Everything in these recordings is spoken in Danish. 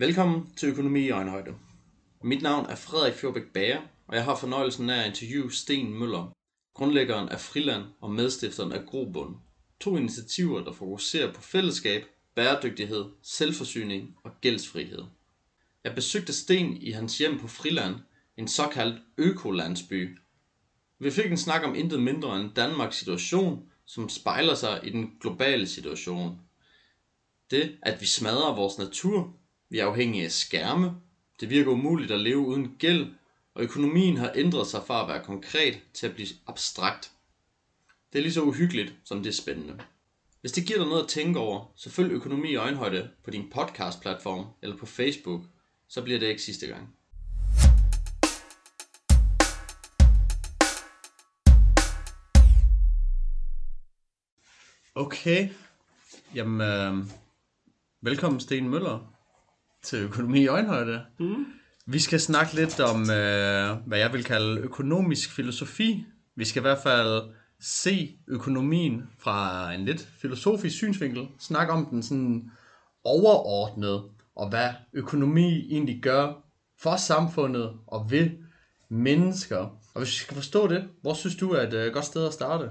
Velkommen til Økonomi i Øjenhøjde. Mit navn er Frederik Fjordbæk Bager, og jeg har fornøjelsen af at interviewe Sten Møller, grundlæggeren af Friland og medstifteren af Grobund. To initiativer, der fokuserer på fællesskab, bæredygtighed, selvforsyning og gældsfrihed. Jeg besøgte Sten i hans hjem på Friland, en såkaldt økolandsby. Vi fik en snak om intet mindre end Danmarks situation, som spejler sig i den globale situation. Det, at vi smadrer vores natur, vi er afhængige af skærme, det virker umuligt at leve uden gæld, og økonomien har ændret sig fra at være konkret til at blive abstrakt. Det er lige så uhyggeligt, som det er spændende. Hvis det giver dig noget at tænke over, så følg Økonomi i Øjenhøjde på din podcast-platform eller på Facebook, så bliver det ikke sidste gang. Okay, jamen øh, velkommen Sten Møller til Økonomi i Øjenhøjde. Mm. Vi skal snakke lidt om, øh, hvad jeg vil kalde økonomisk filosofi. Vi skal i hvert fald se økonomien fra en lidt filosofisk synsvinkel. Snakke om den sådan overordnet, og hvad økonomi egentlig gør for samfundet og ved mennesker. Og hvis vi skal forstå det, hvor synes du er et øh, godt sted at starte?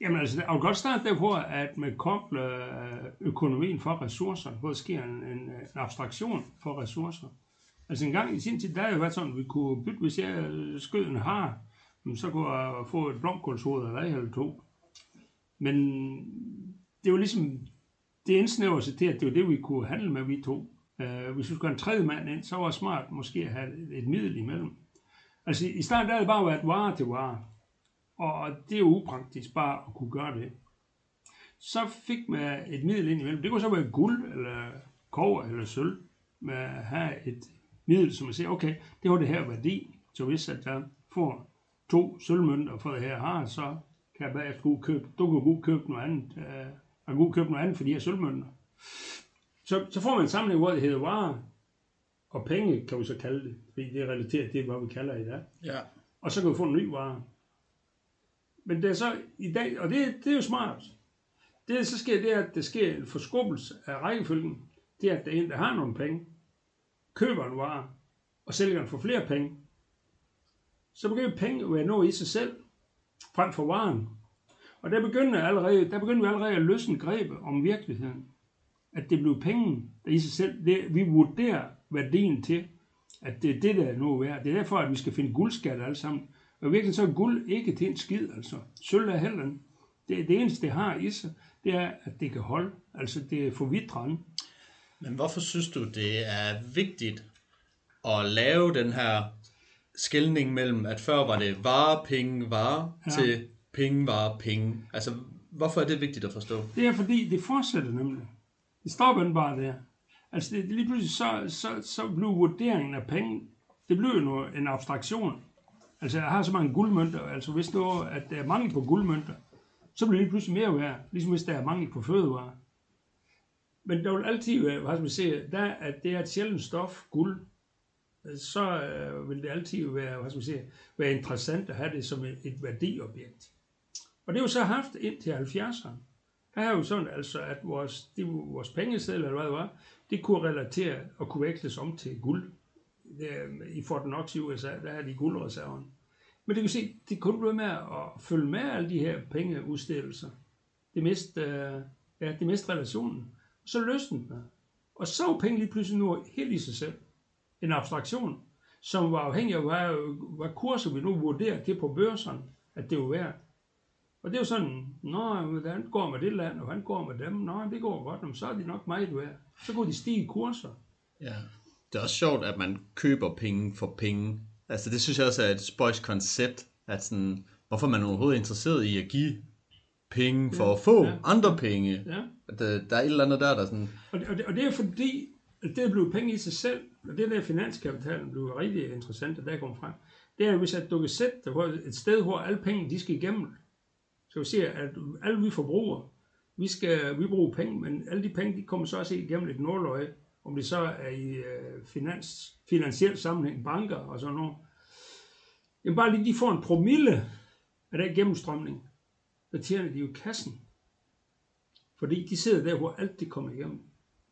Jamen altså, jeg vil godt starte der hvor at man kobler øh, økonomien for ressourcer, hvor der sker en, en, en abstraktion for ressourcer. Altså en gang i sin tid, der har jo været sådan, at vi kunne bytte, hvis jeg øh, skød en har, så kunne jeg få et blomkålshoved eller eller to. Men det var ligesom, det indsnæver sig til, at det var det, vi kunne handle med, vi to. Uh, hvis vi skulle have en tredje mand ind, så var det smart måske at have et, et middel imellem. Altså i starten der havde det bare været vare til vare. Og det er jo upraktisk bare at kunne gøre det. Så fik man et middel ind imellem. Det kunne så være guld, eller kover, eller sølv. Med at have et middel, som man siger, okay, det har det her værdi. Så hvis at jeg får to sølvmønter for det her har, så kan jeg bagefter gå købe, du kan gå købe noget andet. Øh, og gå købe noget andet for de her sølvmønter. Så, så får man en samling, hvor det hedder varer og penge, kan vi så kalde det, fordi det er relateret til, hvad vi kalder i dag. Ja. Og så kan vi få en ny vare. Men det er så i dag, og det, det er jo smart. Det, der så sker, det er, at der sker en forskubbelse af rækkefølgen. Det er, at der er en, der har nogle penge, køber en vare, og sælger den for flere penge. Så begynder penge at være noget i sig selv, frem for varen. Og der begynder, allerede, der begynder vi allerede at løsne grebet om virkeligheden. At det bliver penge, der i sig selv, det, vi vurderer værdien til, at det er det, der er noget værd. Det er derfor, at vi skal finde guldskat alle sammen. Og virkelig så er guld ikke til en skid, altså. Sølv er heller det, det eneste, det har i sig, det er, at det kan holde. Altså, det er for vidtræn. Men hvorfor synes du, det er vigtigt at lave den her skældning mellem, at før var det vare, penge, vare, ja. til penge, vare, penge? Altså, hvorfor er det vigtigt at forstå? Det er, fordi det fortsætter nemlig. Det stopper den bare der. Altså, det, lige pludselig så, så, så bliver vurderingen af penge, det bliver jo en abstraktion. Altså, jeg har så mange guldmønter, altså hvis nu at der er mangel på guldmønter, så bliver det lige pludselig mere værd, ligesom hvis der er mangel på fødevarer. Men der vil altid være, hvad skal man sige, der, at det er et sjældent stof, guld, så øh, vil det altid være, hvad skal man sige, være interessant at have det som et, et værdiobjekt. Og det har jo så haft indtil 70'erne. Der er jo sådan, altså, at vores, de, vores pengesedler, eller hvad det var, det kunne relatere og kunne veksles om til guld Øhm, i Fort Knox i USA, der er de guldreserven. Men det kan se, det kunne blive med at følge med alle de her pengeudstillelser. Det mest, øh, ja, det mest relationen. Så løsnede den. Og så var penge lige pludselig nu helt i sig selv. En abstraktion, som var afhængig af, hvad, hvad kurser vi nu vurderer til på børserne, at det var værd. Og det er jo sådan, nå, hvordan går med det land, og hvordan går med dem? Nå, det går godt, men så er de nok meget værd. Så går de stige kurser. Ja det er også sjovt, at man køber penge for penge. Altså det synes jeg også er et spøjs koncept, at sådan, hvorfor man overhovedet er interesseret i at give penge for ja, at få ja, andre penge. Ja. At, der, der er et eller andet der, der sådan... Og det, og det, og det er fordi, at det er blevet penge i sig selv, og det der finanskapitalen blev rigtig interessant, at der kommer frem. Det er, hvis at du kan sætte dig et sted, hvor alle penge, de skal igennem. Så vi siger, at alle vi forbruger, vi skal vi bruger penge, men alle de penge, de kommer så også igennem et nåløje, om det så er i øh, finans, finansiel sammenhæng, banker og sådan noget. Jamen bare lige de får en promille af den gennemstrømning, så tjener de jo kassen. Fordi de sidder der, hvor alt det kommer igennem.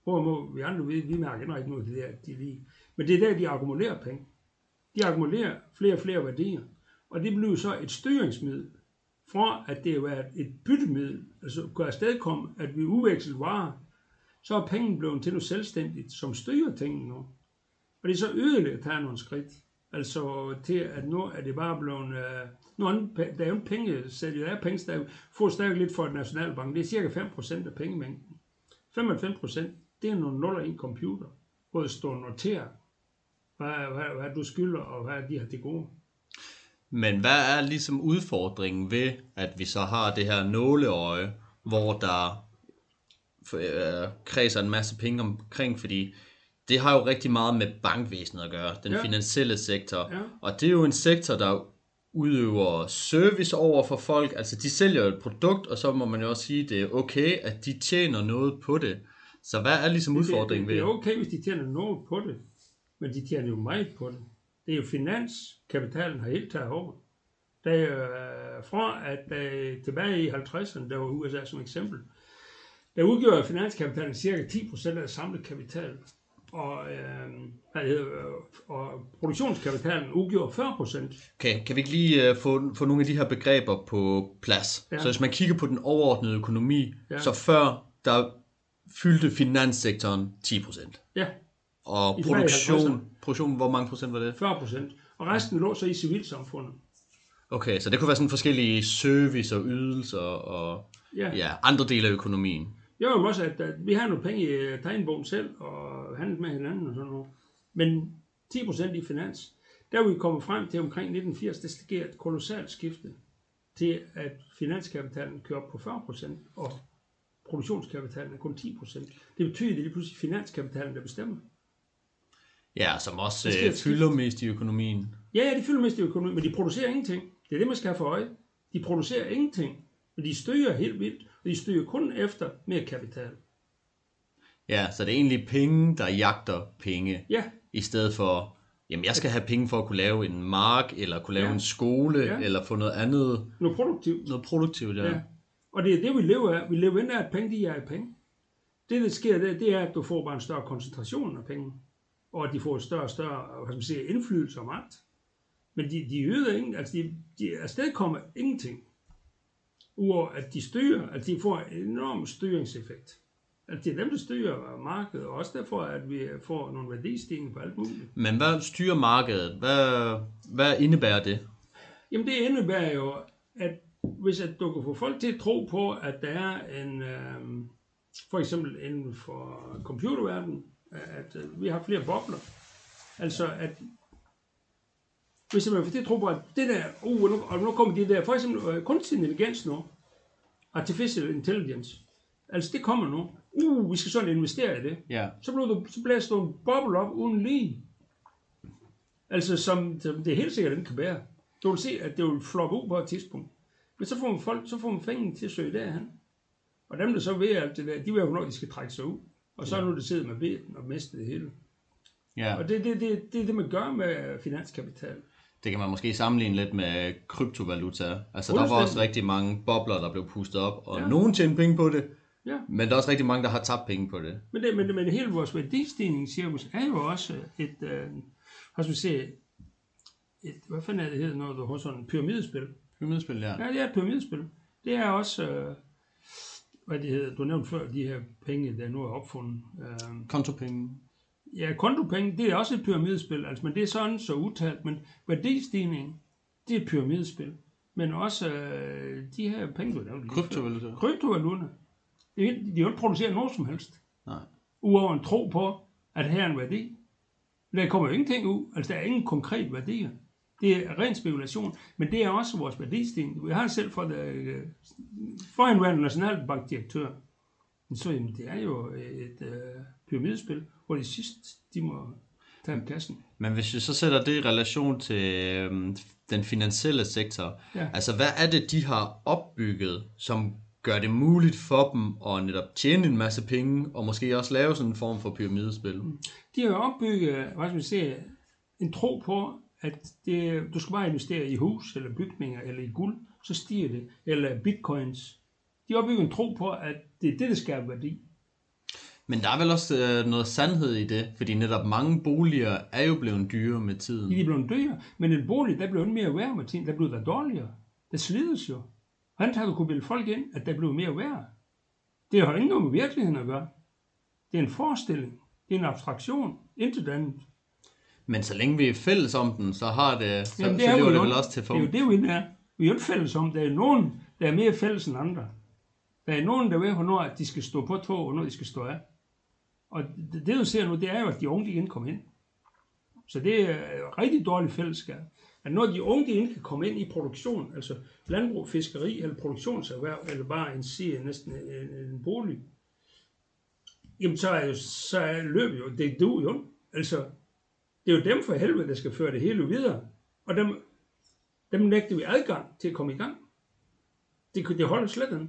Hvorimod vi andre, vi, vi mærker ikke noget af det der, de lige. Men det er der, de akkumulerer penge. De akkumulerer flere og flere værdier. Og det bliver så et styringsmiddel, fra at det har været et byttemiddel, altså kunne afstedkomme, at vi udveksler varer, så er penge blevet til noget selvstændigt, som styrer tingene nu. Og det er så yderligere at tage nogle skridt. Altså til, at nu er det bare blevet... Øh, nu er der er jo en penge, så der er penge, der får stadig lidt for et nationalbank. Det er cirka 5% af pengemængden. 95% det er nogle nuller i en computer, hvor det står noteret, hvad, hvad, hvad du skylder, og hvad de har til gode. Men hvad er ligesom udfordringen ved, at vi så har det her nåleøje, hvor der øh, kredser en masse penge omkring, fordi det har jo rigtig meget med bankvæsenet at gøre, den ja. finansielle sektor. Ja. Og det er jo en sektor, der udøver service over for folk. Altså de sælger et produkt, og så må man jo også sige, det er okay, at de tjener noget på det. Så hvad er ligesom udfordringen ved det? Det er okay, hvis de tjener noget på det, men de tjener jo meget på det. Det er jo finanskapitalen har helt taget over. Der er fra at der, tilbage i 50'erne, der var USA som eksempel, der udgjorde finanskapitalen cirka 10% af samlet kapital. Og, øh, hvad hedder, og produktionskapitalen udgjorde 40%. Okay, kan vi ikke lige uh, få, få nogle af de her begreber på plads? Ja. Så hvis man kigger på den overordnede økonomi, ja. så før der fyldte finanssektoren 10%. Ja. Og produktion, produktion, hvor mange procent var det? 40 procent. Og resten lå så i civilsamfundet. Okay, så det kunne være sådan forskellige service og ydelser og ja. Ja, andre dele af økonomien. Jo, også, at, at vi har nogle penge i tegnbogen selv og handlet med hinanden og sådan noget. Men 10 procent i finans, der er vi kommet frem til omkring 1980, der sker et kolossalt skifte til, at finanskapitalen kører op på 40 procent, og produktionskapitalen er kun 10 procent. Det betyder, at det er pludselig finanskapitalen, der bestemmer. Ja, som også øh, fylder mest i økonomien. Ja, ja, de fylder mest i økonomien, men de producerer ingenting. Det er det, man skal have for øje. De producerer ingenting, men de styrer helt vildt, de styrer kun efter mere kapital. Ja, så det er egentlig penge, der jagter penge. Ja. I stedet for, jamen jeg skal have penge for at kunne lave en mark, eller kunne lave ja. en skole, ja. eller få noget andet. Noget produktivt. Noget produktivt, ja. ja. Og det er det, vi lever af. Vi lever ind af, at penge, de er penge. Det, der sker, det, det er, at du får bare en større koncentration af penge og at de får større og større hvad man sige, indflydelse og magt. Men de, de yder ingen, altså de, de afstedkommer ingenting. Uover at de styrer, at de får en enorm styringseffekt. At det er dem, der styrer markedet, og også derfor, at vi får nogle værdistigninger på alt muligt. Men hvad styrer markedet? Hvad, hvad indebærer det? Jamen det indebærer jo, at hvis at du kan få folk til at tro på, at der er en, øh, for eksempel inden for computerverdenen, at øh, vi har flere bobler. Altså, at hvis man får det tro på, at det der, uh, nu, og nu kommer de der, for eksempel uh, kunstig intelligens nu, artificial intelligence, altså det kommer nu, uh, vi skal sådan investere i det, ja. så, bliver du, så blæser du en boble op uden lige. Altså, som, som det er helt sikkert, den kan bære. Du vil se, at det vil floppe ud på et tidspunkt. Men så får man folk, så får man fængen til at søge derhen. Og dem, der så ved alt det der, de ved jo, hvornår de skal trække sig ud. Og så er nu det sidder med beten og mister det hele. Ja. Og det, det, det, det er det, man gør med finanskapital. Det kan man måske sammenligne lidt med kryptovaluta. Altså der var også rigtig mange bobler, der blev pustet op, og ja. nogen tjente penge på det, ja. men der er også rigtig mange, der har tabt penge på det. Men, det, men, men hele vores værdistigningscirkus er jo også et, øh, hvad skal vi sige, et, hvad fanden er det hedder, når du har sådan en pyramidespil? Pyramidespil, ja. Ja, det er et pyramidespil. Det er også, øh, hvad det hedder, du nævnte før, de her penge, der nu er opfundet. Øh, kontopenge. Ja, kontopenge, det er også et pyramidespil, altså, men det er sådan så udtalt, men værdistigning, det er et pyramidespil. Men også øh, de her penge, du nævnte Kryptovaluta. Kryptovaluta. De, de jo ikke producere noget som helst. Nej. Uover en tro på, at her er en værdi. Der kommer jo ingenting ud, altså der er ingen konkret værdier. Det er ren spekulation, men det er også vores værdistigning. Vi har selv for det, øh, forhenværende nationalbankdirektør, så jamen, det er jo et øh, pyramidespil, hvor de sidste, de må tage kassen. Men hvis vi så sætter det i relation til øh, den finansielle sektor, ja. altså hvad er det, de har opbygget, som gør det muligt for dem at netop tjene en masse penge, og måske også lave sådan en form for pyramidespil? De har opbygget, hvad skal man sige, en tro på, at det, du skal bare investere i hus, eller bygninger, eller i guld, så stiger det. Eller bitcoins. De har opbygget en tro på, at det er det, der skaber værdi. Men der er vel også øh, noget sandhed i det, fordi netop mange boliger er jo blevet dyre med tiden. De er blevet dyre, men en bolig, der bliver mere værd med tiden. Der bliver der dårligere. Der slides jo. Han har kunne bilde folk ind, at der bliver mere værd. Det har ikke noget med virkeligheden at gøre. Det er en forestilling. Det er en abstraktion. Intet andet. Men så længe vi er fælles om den, så har det, så, Jamen, så lever det vel også til Det folk. er jo det, vi er. Vi er jo ikke fælles om. Der er nogen, der er mere fælles end andre. Der er nogen, der ved, hvornår at de skal stå på tog, og hvornår de skal stå af. Og det, det du ser nu, det er jo, at de unge, de ikke kommer ind. Så det er et rigtig dårligt fællesskab. At når de unge, de ikke kan komme ind i produktion, altså landbrug, fiskeri eller produktionserhverv, eller bare en sige næsten en, en bolig, jamen så er, jo, så er løbet jo, det du jo. Altså, det er jo dem for helvede, der skal føre det hele videre. Og dem, dem nægter vi adgang til at komme i gang. Det, det holder slet ikke.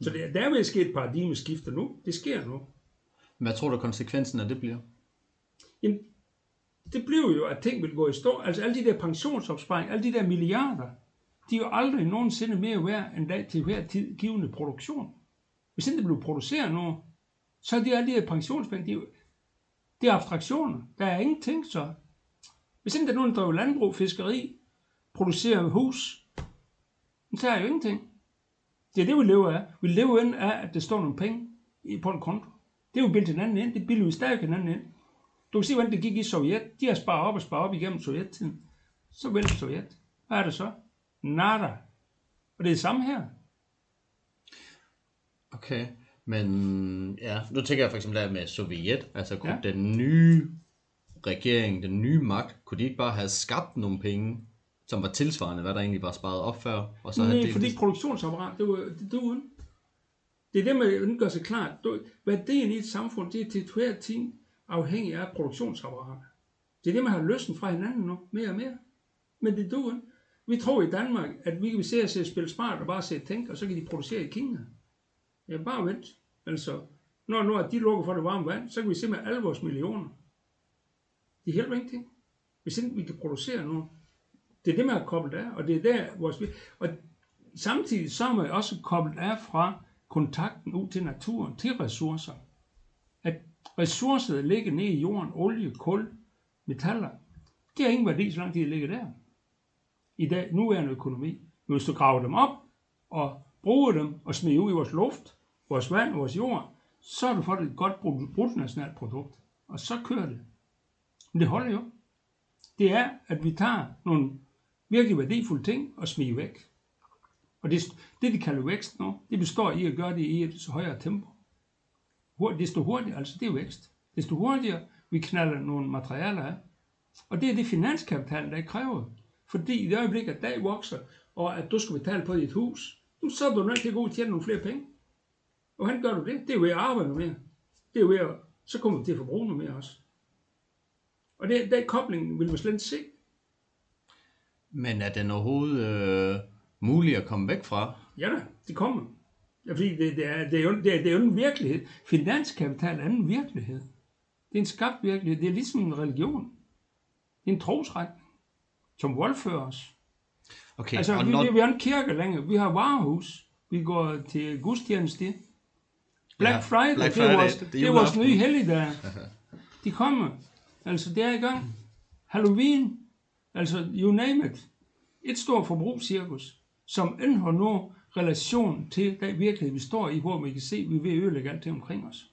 Så det, der vil ske et paradigmeskifte nu. Det sker nu. Hvad tror du konsekvensen af det bliver? Jamen, det bliver jo, at ting vil gå i stå. Altså alle de der pensionsopsparinger, alle de der milliarder, de er jo aldrig nogensinde mere værd end dag til hver tid givende produktion. Hvis ikke det bliver produceret nu, så er de alle de der pensionspenge, de er, jo- det er abstraktioner. Der er ingenting så. Hvis ikke der er nogen, der driver landbrug, fiskeri, producerer hus, så er der jo ingenting. Det er det, vi lever af. Vi lever ind af, at der står nogle penge på en konto. Det er jo bildt hinanden ind. Det bilder vi stadig hinanden ind. Du kan se, hvordan det gik i Sovjet. De har sparet op og sparet op igennem Sovjettiden. Så vælger Sovjet. Hvad er det så? Nada. Og det er det samme her. Okay, men ja, nu tænker jeg for eksempel der med Sovjet, altså kunne Ja. den nye regering, den nye magt, kunne de ikke bare have skabt nogle penge, som var tilsvarende, hvad der egentlig var sparet op før, og så Nej, fordi det? produktionsapparat, det, var, det, det, var, det er det, man gør sig klart. Værdien i et samfund, det er til hver ting afhængig af produktionsapparatet. Det er det, man har løsnet fra hinanden nu, mere og mere. Men det duer ikke. Vi tror i Danmark, at vi kan se at spille smart og bare se tænke, og så kan de producere i Kina. Ja, bare vent. Altså, når, når de lukker for det varme vand, så kan vi se med alle vores millioner. Det hjælper ingenting. Hvis ikke vi kan producere nu. Det er det, man har koblet af, og det er der, vores... Og samtidig så er man også koblet af fra kontakten ud til naturen, til ressourcer. At ressourcerne ligger nede i jorden, olie, kul, metaller, det har ingen værdi, så lang tid ligger der. I dag, en økonomi. Men hvis du graver dem op, og bruger dem, og smider ud i vores luft, vores vand, vores jord, så har du fået et godt brut- bruttonationalt produkt. Og så kører det. Men det holder jo. Det er, at vi tager nogle virkelig værdifulde ting og smider væk. Og det, det, de kalder vækst nu, det består i at gøre det i et så højere tempo. Desto hurtigere, altså det er vækst. Desto hurtigere vi knalder nogle materialer af. Og det er det finanskapital, der kræver. Fordi i det øjeblik, at dag vokser, og at du skal betale på dit hus, så er du nødt til at gå ud og tjene nogle flere penge. Og hvordan gør du det? Det er ved at arbejde noget mere. Det er ved at, så kommer du til at forbruge noget mere også. Og det, den kobling vil man slet ikke se. Men er den overhovedet øh, muligt at komme væk fra? Ja da, det kommer. Fordi det, det, er, det, er jo, det, er, det er jo en virkelighed. Finanskapital er en virkelighed. Det er en skabt virkelighed. Det er ligesom en religion. Det er en trosretning, som voldfører os. Okay, Altså, og vi, når, vi, har en kirke længere. Vi har varehus. Vi går til gudstjeneste. Black Ja, Friday, Black det er Friday, vores, det er det er vores nye helligdag. De kommer. Altså, det er i gang. Halloween. Altså, you name it. Et stort forbrugscirkus, som end har nu relation til den virkelighed, vi står i, hvor vi kan se, at vi er ved at ødelægge alt det omkring os.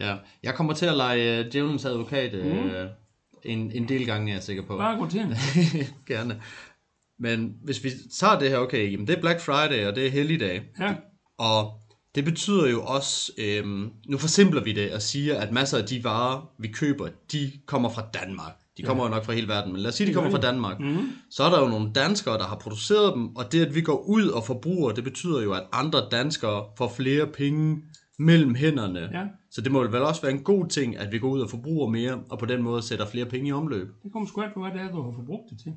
ja, jeg kommer til at lege uh, djævelens advokat uh, en, en del gange, er jeg sikker på. Bare gå til. Gerne. Men hvis vi tager det her, okay, jamen det er Black Friday, og det er helligdag. Ja, Og det betyder jo også, øhm, nu forsimpler vi det og siger, at masser af de varer, vi køber, de kommer fra Danmark. De kommer jo nok fra hele verden, men lad os sige, de kommer fra Danmark. Mm-hmm. Så er der jo nogle danskere, der har produceret dem, og det, at vi går ud og forbruger, det betyder jo, at andre danskere får flere penge mellem hænderne. Ja. Så det må vel også være en god ting, at vi går ud og forbruger mere, og på den måde sætter flere penge i omløb. det kommer sgu an på, hvad det er, du har forbrugt det til.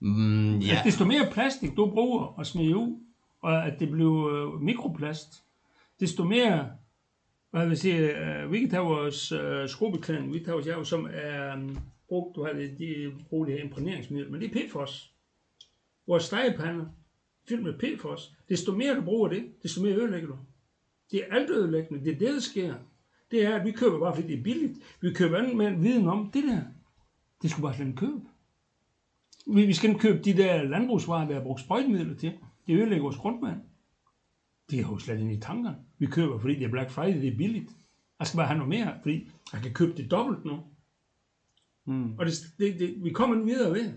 Mm, ja, Ja. Desto mere plastik du bruger og smider ud, og at det bliver øh, mikroplast, desto mere, jeg vil sige, øh, vi kan tage vores øh, skrubeklædning, vi tager vores jav, som er øh, brugt, du har det, de bruger det her imprægneringsmiddel, men det er PFOS. Vores stegepander, fyldt med PFOS. Desto mere du bruger det, desto mere ødelægger du. Det er alt ødelæggende. Det er det, der sker. Det er, at vi køber bare, fordi det er billigt. Vi køber andet med viden om det der. Det skulle bare slet ikke købe. Vi, vi skal ikke købe de der landbrugsvarer, der er brugt sprøjtemidler til. Det ødelægger vores grundvand. Det er jo slet ikke i tankerne. Vi køber, fordi det er Black Friday, det er billigt. Jeg skal bare have noget mere, fordi jeg kan købe det dobbelt nu. Mm. Og det, det, det, vi kommer ikke videre ved.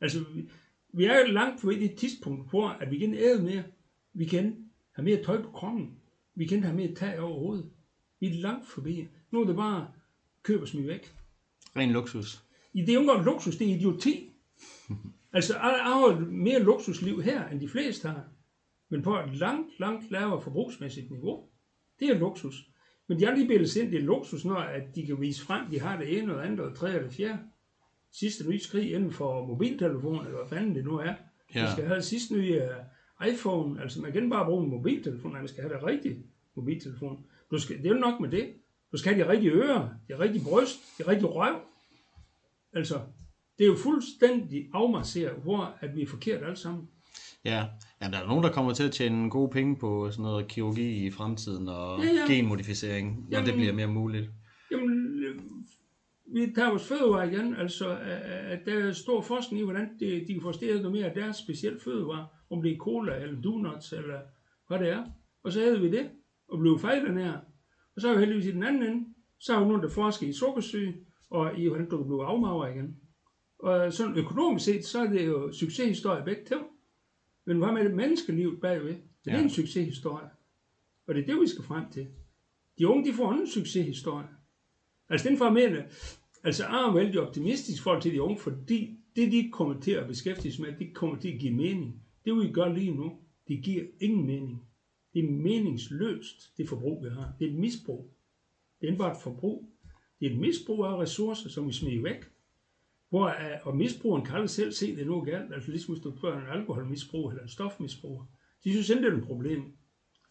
Altså, vi, vi er jo langt på det tidspunkt, hvor at vi kan æde mere. Vi kan have mere tøj på kroppen. Vi kan have mere tag over hovedet. Vi er langt forbi. Nu er det bare køb og smid væk. Ren luksus. I det er jo ikke engang luksus, det er idioti. altså, jeg har mere luksusliv her, end de fleste har. Men på et langt, langt lavere forbrugsmæssigt niveau. Det er luksus. Men de har lige bildet ind, det er luksus, når at de kan vise frem, de har det ene og andet og tredje eller fjerde. Sidste nye skrig inden for mobiltelefon, eller hvad fanden det nu er. Ja. Man skal have det sidste nye uh, iPhone, altså man kan bare bruge en mobiltelefon, nej, man skal have det rigtige mobiltelefon. Du skal, det er jo nok med det. Du skal have de rigtige ører, de rigtige bryst, de rigtige røv. Altså, det er jo fuldstændig afmasseret, hvor at vi er forkert alle sammen. Ja. ja, der er nogen, der kommer til at tjene gode penge på sådan noget kirurgi i fremtiden og Ja, ja. genmodificering, når det Jamen- bliver mere muligt. Jamen, øh, vi tager vores fødevarer igen, altså at at der er stor forskning i, hvordan de, de kan forstå noget mere af deres specielle fødevarer, om det er cola eller donuts eller hvad det er. Og så havde vi det, og blev fejlernære. Og så er vi heldigvis i den anden ende, så har vi nogen, der forsker i sukkersyge, og i hvordan du kan blive afmager igen. Og sådan økonomisk set, så er det jo succeshistorie begge to. Men hvad med det menneskeliv bagved? Det er Ja. en succeshistorie. Og det er det, vi skal frem til. De unge, de får en succeshistorie. Altså den formelle, altså jeg er vældig optimistisk forhold til de unge, fordi det, de kommer til at beskæftige sig med, det kommer til at give mening. Det, vi gør lige nu, det giver ingen mening. Det er meningsløst, det forbrug, vi har. Det er et misbrug. Det er bare et forbrug. Det er et misbrug af ressourcer, som vi smider væk. Hvor, øh, og misbrugeren kan aldrig selv se, at det er noget galt. Altså ligesom hvis du spørger en alkoholmisbrug eller en stofmisbrug. De synes ikke, det er et problem.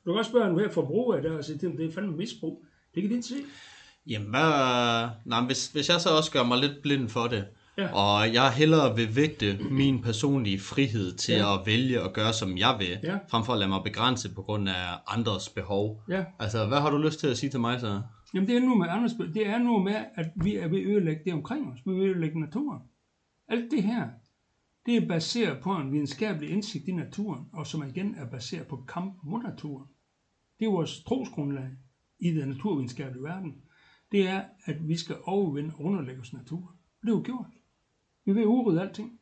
Du kan også spørge en hver forbruger der og sige til dem, det er fandme misbrug. Det kan de ikke se. Jamen, hvad... Nej, men hvis, hvis jeg så også gør mig lidt blind for det, Ja. og jeg hellere vil vægte min personlige frihed til Ja. at vælge at gøre, som jeg vil, Ja. frem for at lade mig begrænse på grund af andres behov. Ja. Altså, hvad har du lyst til at sige til mig så? Jamen det er nu med Anders, det er nu med, at vi er ved at ødelægge det omkring os. Vi er ved at ødelægge naturen. Alt det her, det er baseret på en videnskabelig indsigt i naturen, og som igen er baseret på kamp mod naturen. Det er vores trosgrundlag i den naturvidenskabelige verden. Det er, at vi skal overvinde og underlægge os naturen. Og det er jo gjort. Vi vil udrydde alting.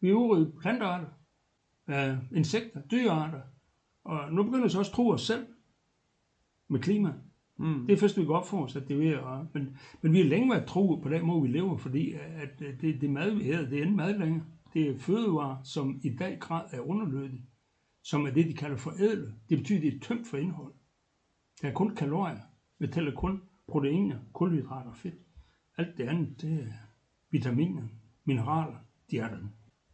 Vi er udrydde plantearter, øh, insekter, dyrearter, og nu begynder vi så også at tro os selv med klima. Mm. Det er først, vi går op for os, at det er ved at... Men, men vi har længe været tro på den måde, vi lever, fordi at det, det mad, vi hedder, det er ikke mad længere. Det er fødevarer, som i dag grad er underlødige, som er det, de kalder forædlet. Det betyder, det er tømt for indhold. Der er kun kalorier. Vi tæller kun proteiner, kulhydrater og fedt. Alt det andet, det er vitaminer, mineraler, de er der.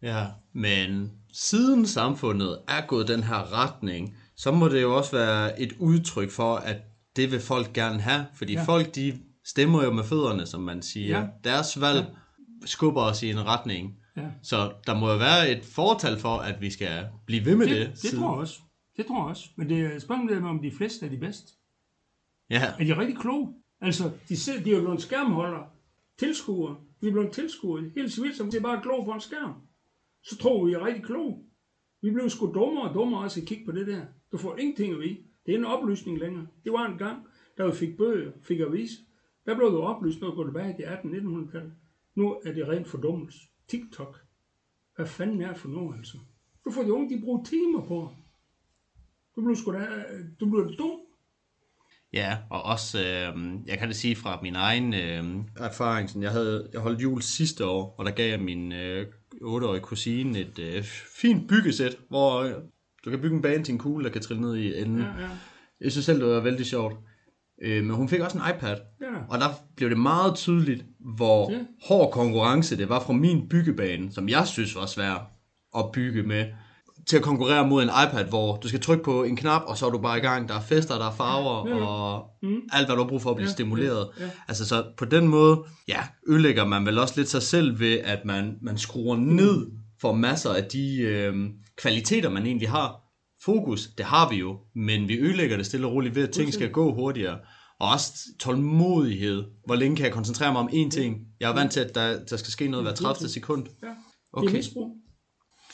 Ja, men siden samfundet er gået den her retning, så må det jo også være et udtryk for, at det vil folk gerne have. Fordi Ja. folk, de stemmer jo med fødderne, som man siger. Ja. Deres valg ja. skubber os i en retning. Ja. Så der må jo være et fortal for, at vi skal blive ved med det. Det, det tror jeg også. Det tror jeg også. Men det er spørgsmålet om de fleste er de bedste. Ja, Er de rigtig kloge? Altså, de, selv, de er jo blevet skærmholdere, tilskuere. Vi er blevet tilskuere. Helt civilt, som det er bare kloge på en skærm. Så tror vi, vi er rigtig kloge. Vi blev sgu dummere og dummere også at kigge på det der. Du får ingenting at vide. Det er en oplysning længere. Det var en gang, da vi fik bøger, fik avis. Der blev du oplyst, når på går tilbage til 1800-1900-tallet. Nu er det rent fordummelse. TikTok. Hvad fanden er for noget, altså? Du får de unge, de bruger timer på. Du bliver sgu da, øh, du bliver dum. Ja, og også, øh, jeg kan det sige fra min egen øh, erfaring, sådan, jeg, havde, jeg holdt jul sidste år, og der gav jeg min øh, 8-årige kusine et øh, fint byggesæt, hvor øh, du kan bygge en bane til en kugle, der kan trille ned i enden. Ja, ja. Jeg synes selv, det var vældig sjovt. Øh, men hun fik også en iPad, Ja. og der blev det meget tydeligt, hvor Ja. hård konkurrence det var fra min byggebane, som jeg synes var svær at bygge med, til at konkurrere mod en iPad, hvor du skal trykke på en knap, og så er du bare i gang. Der er fester, der er farver, Ja, ja. og Mm. alt, hvad du har brug for at blive Ja, stimuleret. ja, ja. Altså, så på den måde, ja, ødelægger man vel også lidt sig selv ved, at man, man skruer ned for masser af de øh, kvaliteter, man egentlig har. fokus, det har vi jo, men vi ødelægger det stille og roligt ved, at ting skal gå hurtigere. Og også tålmodighed. Hvor længe kan jeg koncentrere mig om én ting? Jeg er vant til, at der, der skal ske noget hver 30. sekund. Ja, det Okay. er misbrug.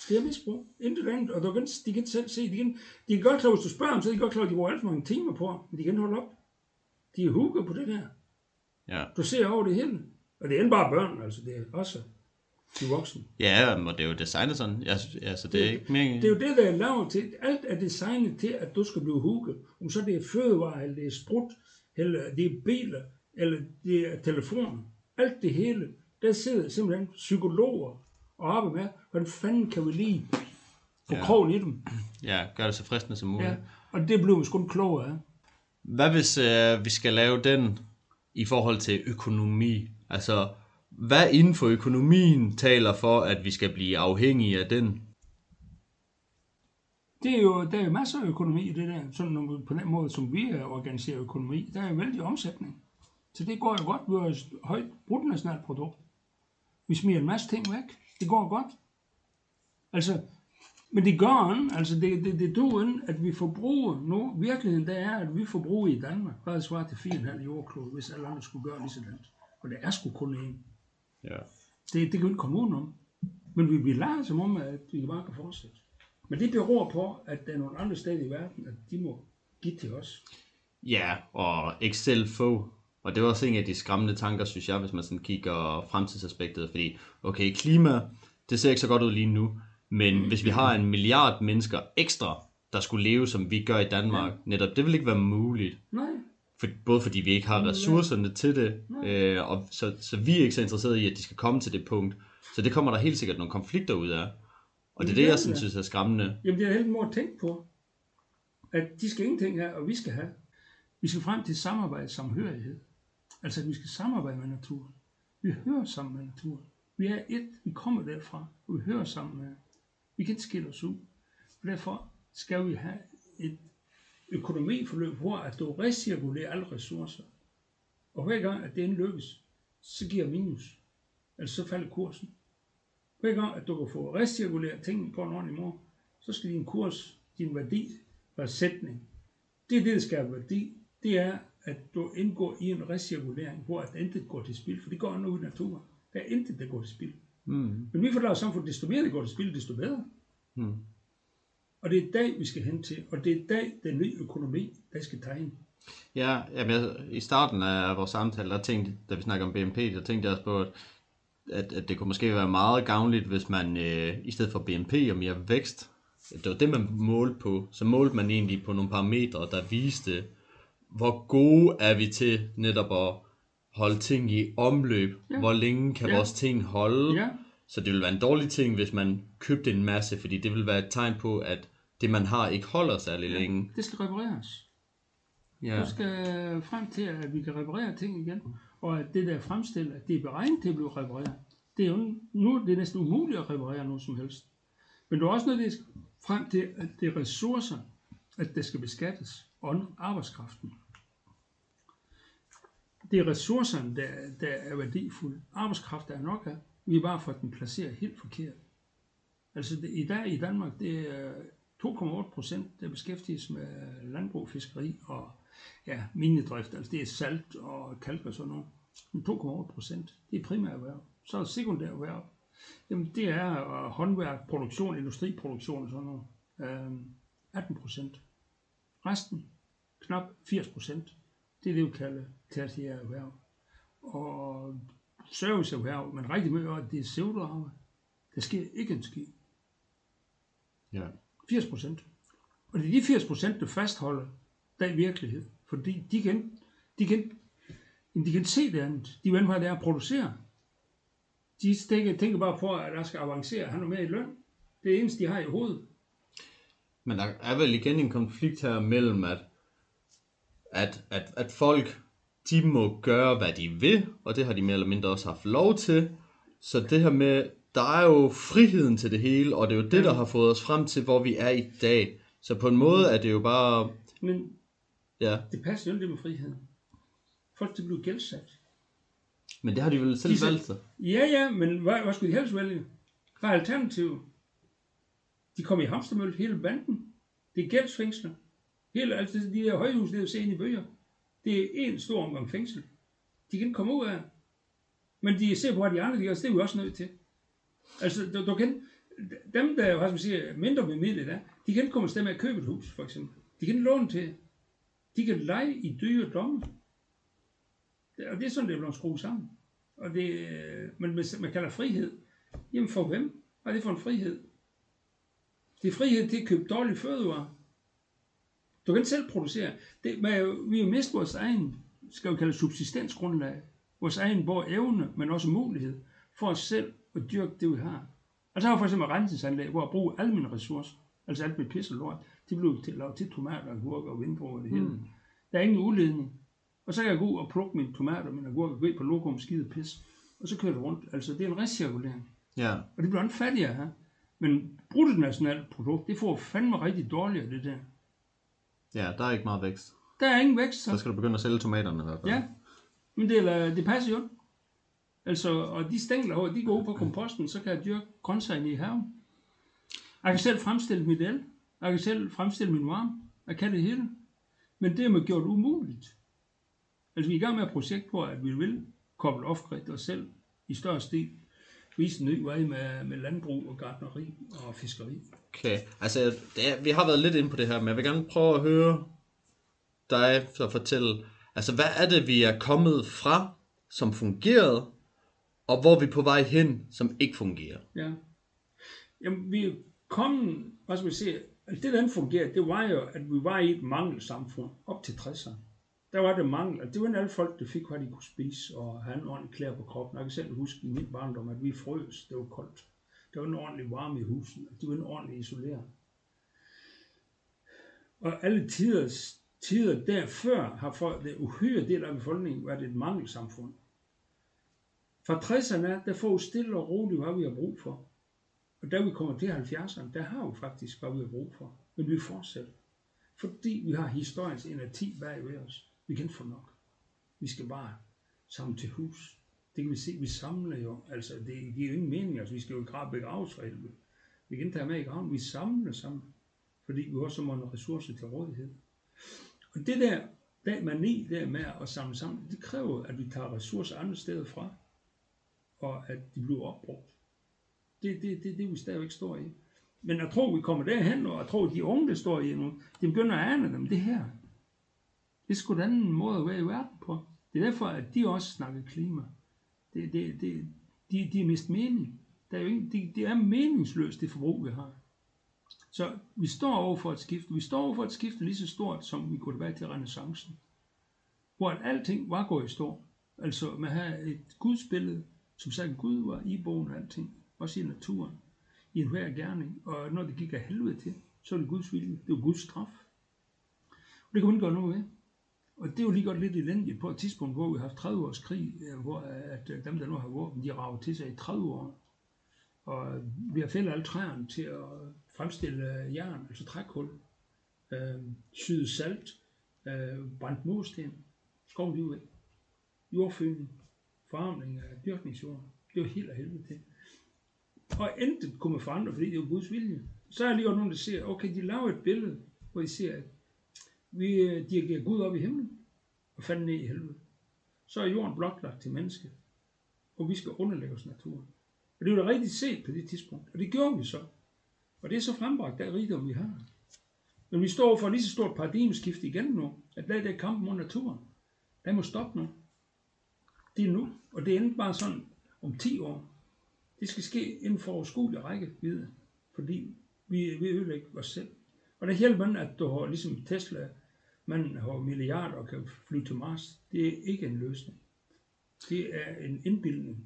Det er misbrug. Intet andet. Og du kan, de kan selv se, de kan, de kan godt klare, hvis du spørger dem, så er de godt klar, at de bruger alt for mange timer på, men de kan holde op. De er hugget på det der. Ja. Du ser over det hele. Og det er ikke bare børn, altså det er også de voksne. Ja, men det er jo designet sådan. Jeg, altså, det er ikke mere... Det er jo det, der er lavet til. Alt er designet til, at du skal blive hugget. Om så det er fødevarer, eller det er sprut, eller det er biler, eller det er telefoner. Alt det hele. Der sidder simpelthen psykologer og arbejder med, hvordan fanden kan vi lige få Ja. krogen i dem. Ja, gør det så fristende som muligt. Ja. Og det bliver vi sgu klogere af. Hvad hvis øh, vi skal lave den i forhold til økonomi? Altså, hvad inden for økonomien taler for, at vi skal blive afhængige af den? Det er jo, der er jo masser af økonomi i det der, sådan når, på den måde, som vi organiserer økonomi. Der er jo vældig omsætning. Så det går jo godt ved vores højt bruttonationalprodukt. Vi smider en masse ting væk. Det går godt. Altså, men det gør en, Altså, det, det, det duer at vi forbruger nu. Virkeligheden der er, at vi forbruger i Danmark, bare svarer til 4,5 jordklod, hvis alle andre skulle gøre lige sådan. Og det er sgu kun én. Ja. Det, det kan vi ikke komme udenom. Men vi bliver lært som om, at vi bare kan fortsætte. Men det beror på, at der er nogle andre steder i verden, at de må give til os. Ja, og Excel få. Og det var også en af de skræmmende tanker, synes jeg, hvis man sådan kigger fremtidsaspektet. Fordi, okay, klima, det ser ikke så godt ud lige nu. Men hvis vi har en milliard mennesker ekstra, der skulle leve, som vi gør i Danmark, netop, det vil ikke være muligt. Nej, For, både fordi vi ikke har ressourcerne til det, øh, og så, så vi er ikke så interesserede i, at de skal komme til det punkt. Så det kommer der helt sikkert nogle konflikter ud af. Og det er det, jeg sådan, synes er skræmmende. jamen det er helt måde at tænke på, at de skal ingenting have, og vi skal have. Vi skal frem til samarbejde, samhørighed. Altså, at vi skal samarbejde med naturen. Vi hører sammen med naturen. Vi er et, vi kommer derfra, og vi hører sammen med. Vi kan ikke skille os ud. Og derfor skal vi have et økonomiforløb, hvor at du recirkulerer alle ressourcer. Og hver gang, at det lykkes, så giver minus. Altså så falder kursen. Hver gang, at du kan få recirkuleret tingene på en ordentlig måde, så skal din kurs, din værdi, være sætning. Det er det, der skaber værdi. Det er, at du indgår i en recirkulering, hvor at intet går til spil, for det går ud i naturen. Der er intet, der går til spil. Mm. Men vi får lavet samfund, desto mere det går til spil, desto bedre. Mm. Og det er dag, vi skal hen til, og det er dag, den nye økonomi, der skal tegne. Ja, jamen, jeg, i starten af vores samtale, der tænkte, da vi snakker om BNP, der tænkte jeg også på, at, at, at det kunne måske være meget gavnligt, hvis man øh, i stedet for BNP og mere vækst, det var det, man målte på, så målte man egentlig på nogle parametre, der viste, hvor gode er vi til netop at holde ting i omløb, ja. Ja. hvor længe kan Ja. vores ting holde, Ja, så det ville være en dårlig ting, hvis man købte en masse, fordi det vil være et tegn på, at det man har ikke holder særlig længe. det skal repareres. Ja. Du skal frem til, at vi kan reparere ting igen, og at det der fremstiller, at det er beregnet til at blive repareret. Det er jo nu det er næsten umuligt at reparere noget som helst. Men du er også nødt til frem til, at det er ressourcer, at det skal beskattes, og arbejdskraften. Det er ressourcerne, der, der er værdifulde. Arbejdskraft der er nok af. Vi har bare fået den placeret helt forkert. Altså det, i dag i Danmark, det er 2,8 procent, der beskæftiges med landbrug, fiskeri og ja, minedrift. Altså det er salt og kalk og sådan noget. Men 2,8 procent, det er primært erhverv. Så er der sekundær erhverv. Jamen det er øh, håndværk, produktion, industriproduktion og sådan noget. Øhm, 18 procent. Resten, knap 80 procent, det er det, vi kalder tertiære erhverv. Og serviceerhverv, men rigtig meget af det er pseudoarbejde. Der sker ikke en skid. Ja. 80 procent. Og det er de 80 procent, der fastholder den virkelighed. Fordi de kan, de kan, de kan se det andet. De ved, hvad det er at producere. De tænker, tænker bare på, at der skal avancere. Han er med i løn. Det er det eneste, de har i hovedet. Men der er vel igen en konflikt her mellem, at, at, at, at folk, de må gøre, hvad de vil, og det har de mere eller mindre også haft lov til. Så det her med, der er jo friheden til det hele, og det er jo det, der har fået os frem til, hvor vi er i dag. Så på en måde er det jo bare, Men ja, det passer jo ikke med friheden. Folk de bliver gældsat. men det har de vel selv De valgt sig. Ja, ja, men hvad, hvad skulle de helst vælge? Hvad er alternativet? De kommer i hamstermølle hele banden. Det er gældsfængsler. Hele, altså de der højhus, det er se ind i bøger. Det er en stor omgang fængsel. De kan ikke komme ud af. Men de ser på, hvad de andre de gør, så det er vi også nødt til. Altså, du, du kan, dem, der jo, som siger, mindre bemidlet er, de kan ikke komme afsted med at købe et hus, for eksempel. De kan låne til. De kan lege i dyre domme. Og det er sådan, det er blevet skruet sammen. Og det, men man, man kalder frihed. Jamen for hvem? Hvad er det for en frihed? Det er frihed til at købe dårlige fødevarer. Du kan ikke selv producere. Det, men vi har mistet vores egen, skal vi kalde subsistensgrundlag. Vores egen både evne, men også mulighed for os selv at dyrke det, vi har. Altså har for eksempel rensningsanlæg, hvor jeg bruger alle mine ressourcer, altså alt mit pisse og lort, det blev til, lavet til tomater, agurker og vindbrug og det hele. Mm. Der er ingen udledning. Og så kan jeg gå ud og plukke mine tomater og mine agurker, gå ind på lokum, skide pis, og så kører det rundt. Altså det er en recirkulering. Ja. Og det bliver ikke fattigere her. Men bruttonationalt produkt, det får fandme rigtig dårligere, det der. Ja, der er ikke meget vækst. Der er ingen vækst, så. Så skal du begynde at sælge tomaterne i hvert fald. Ja, men det, er, det passer jo. Altså, og de stængler her, de går ud på komposten, så kan jeg dyrke grøntsagerne i haven. Jeg kan selv fremstille mit el. Jeg kan selv fremstille min varme. Jeg kan det hele. Men det er man gjort umuligt. Altså, vi er i gang med et projekt på, at vi vil koble off os selv i større stil. Vise en ny vej med, med landbrug og gartneri og fiskeri. Okay, altså det er, vi har været lidt inde på det her, men jeg vil gerne prøve at høre dig så fortælle, altså hvad er det, vi er kommet fra, som fungerede, og hvor er vi på vej hen, som ikke fungerer? Ja. Jamen, vi er kommet, hvad skal vi sige, altså det, der ikke fungerede, det var jo, at vi var i et mangelsamfund op til 60'erne. Der var det mangel, og det var alle folk, der fik, hvad de kunne spise, og have en ordentlig klæder på kroppen. Jeg kan selv huske i min barndom, at vi frøs, det var koldt. Der var en ordentlig varme i husen, de var en ordentlig isoleret. Og alle tiders, tider derfør har folk, det uhyre del af befolkningen været et mangelsamfund. Fra 60'erne, der får vi stille og roligt, hvad vi har brug for. Og da vi kommer til 70'erne, der har vi faktisk, hvad vi har brug for. Men vi fortsætter. Fordi vi har historiens energi bag ved os. Vi kan få nok. Vi skal bare sammen til hus. Det kan vi se, vi samler jo. Altså, det giver jo ingen mening. Altså, vi skal jo grave begraves for helvede. Vi kan tage med i graven. Vi samler sammen. Fordi vi også må have ressourcer til rådighed. Og det der, den mani der med at samle sammen, det kræver, at vi tager ressourcer andre steder fra, og at de bliver opbrugt. Det er det, det, det, vi stadigvæk står i. Men jeg tror, vi kommer derhen, og jeg tror, de unge, der står i nu, de begynder at ane dem, det her. Det er sgu da anden måde at være i verden på. Det er derfor, at de også snakker klima. Det, det, det, de, de er mest mening. Der er jo ikke, det, det er meningsløst, det forbrug, vi har. Så vi står over for et skifte. Vi står over for et skifte lige så stort, som vi går tilbage til renaissancen. Hvor at alting var gået i stå. Altså man havde et gudsbillede, som sagde, at Gud var i bogen og alting. Også i naturen. I en hver gerning. Og når det gik af helvede til, så var det Guds vilje. Det var Guds straf. Og det kan man ikke gøre noget ved. Og det er jo lige godt lidt elendigt på et tidspunkt, hvor vi har haft 30 års krig, øh, hvor at øh, dem, der nu har våben, de rager til sig i 30 år. Og øh, vi har fældet alle træerne til at fremstille jern, altså trækul, øh, syde salt, øh, brændt mursten, skovliv væk, jordfyldning, forarmning af dyrkningsjord. Det var helt af helvede til. Og intet kunne man forandre, fordi det var Guds vilje. Så er der lige nogen, der siger, okay, de laver et billede, hvor de siger, at vi øh, dirigerer Gud op i himlen, og fanden ned i helvede. Så er jorden blotlagt til mennesket, og vi skal underlægge os naturen. Og det var da rigtigt set på det tidspunkt, og det gjorde vi så. Og det er så frembragt, der rigdom vi har. Men vi står for lige så stort paradigmeskift igen nu, at der er kampen mod naturen. Den må stoppe nu. Det er nu, og det er ikke bare sådan om 10 år. Det skal ske inden for overskuelig række videre, fordi vi, vi ødelægger os selv. Og det hjælper man, at du har ligesom Tesla, man har milliarder og kan flyve til Mars. Det er ikke en løsning. Det er en indbildning.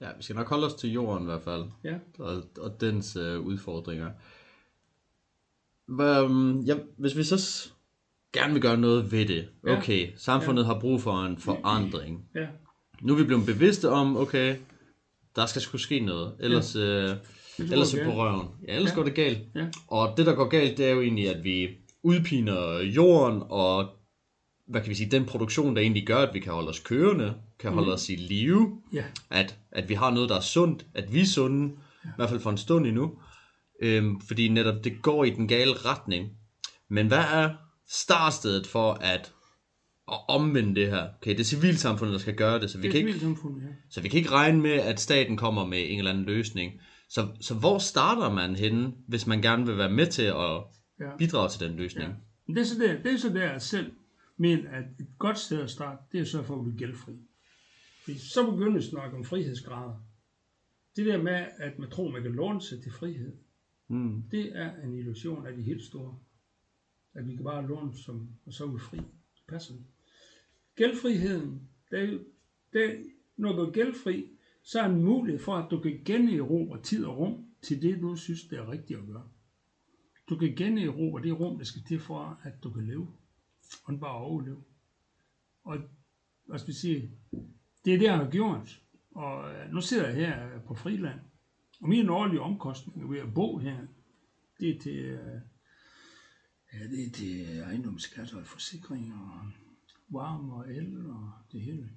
Ja, vi skal nok holde os til jorden i hvert fald. Ja. Og, og dens øh, udfordringer. Hvad, ja, hvis vi så gerne vil gøre noget ved det. Ja. Okay, samfundet har brug for en forandring. Ja, Nu er vi blevet bevidste om, okay, der skal sgu ske noget. Ellers, ja. øh, ellers er vi på røven. Ja, ellers Ja. går det galt. Ja. Og det, der går galt, det er jo egentlig, at vi udpiner jorden, og hvad kan vi sige, den produktion, der egentlig gør, at vi kan holde os kørende, kan holde os i live, Ja, at, at vi har noget, der er sundt, at vi er sunde, i hvert fald for en stund endnu, øhm, fordi netop det går i den gale retning. Men hvad er startstedet for at, at omvende det her? Okay, det er civilsamfundet, der skal gøre det, så vi, Det kan ikke, ja. så vi kan ikke regne med, at staten kommer med en eller anden løsning. Så, så hvor starter man henne, hvis man gerne vil være med til at Ja. bidrage til den løsning? Ja. Men det er så der, det er så der jeg selv mener, at et godt sted at starte, det er så for at blive gældfri. Fordi så begynder vi at snakke om frihedsgrader. Det der med, at man tror, man kan låne sig til frihed, Mm. det er en illusion af de helt store. At vi kan bare låne som, og så er vi fri. Det passer ikke. Gældfriheden, det er, det når du er gældfri, så er en mulighed for, at du kan generobre tid og rum til det, du synes, det er rigtigt at gøre. Du kan generobre det rum, der skal til for, at du kan leve. Og ikke bare overleve. Og hvad skal vi sige, det er det, jeg har gjort. Og øh, nu sidder jeg her øh, på friland. Og mine årlige omkostninger ved at bo her, det er til, øh, ja, det er til ejendomsskat og forsikring og varme og el og det hele.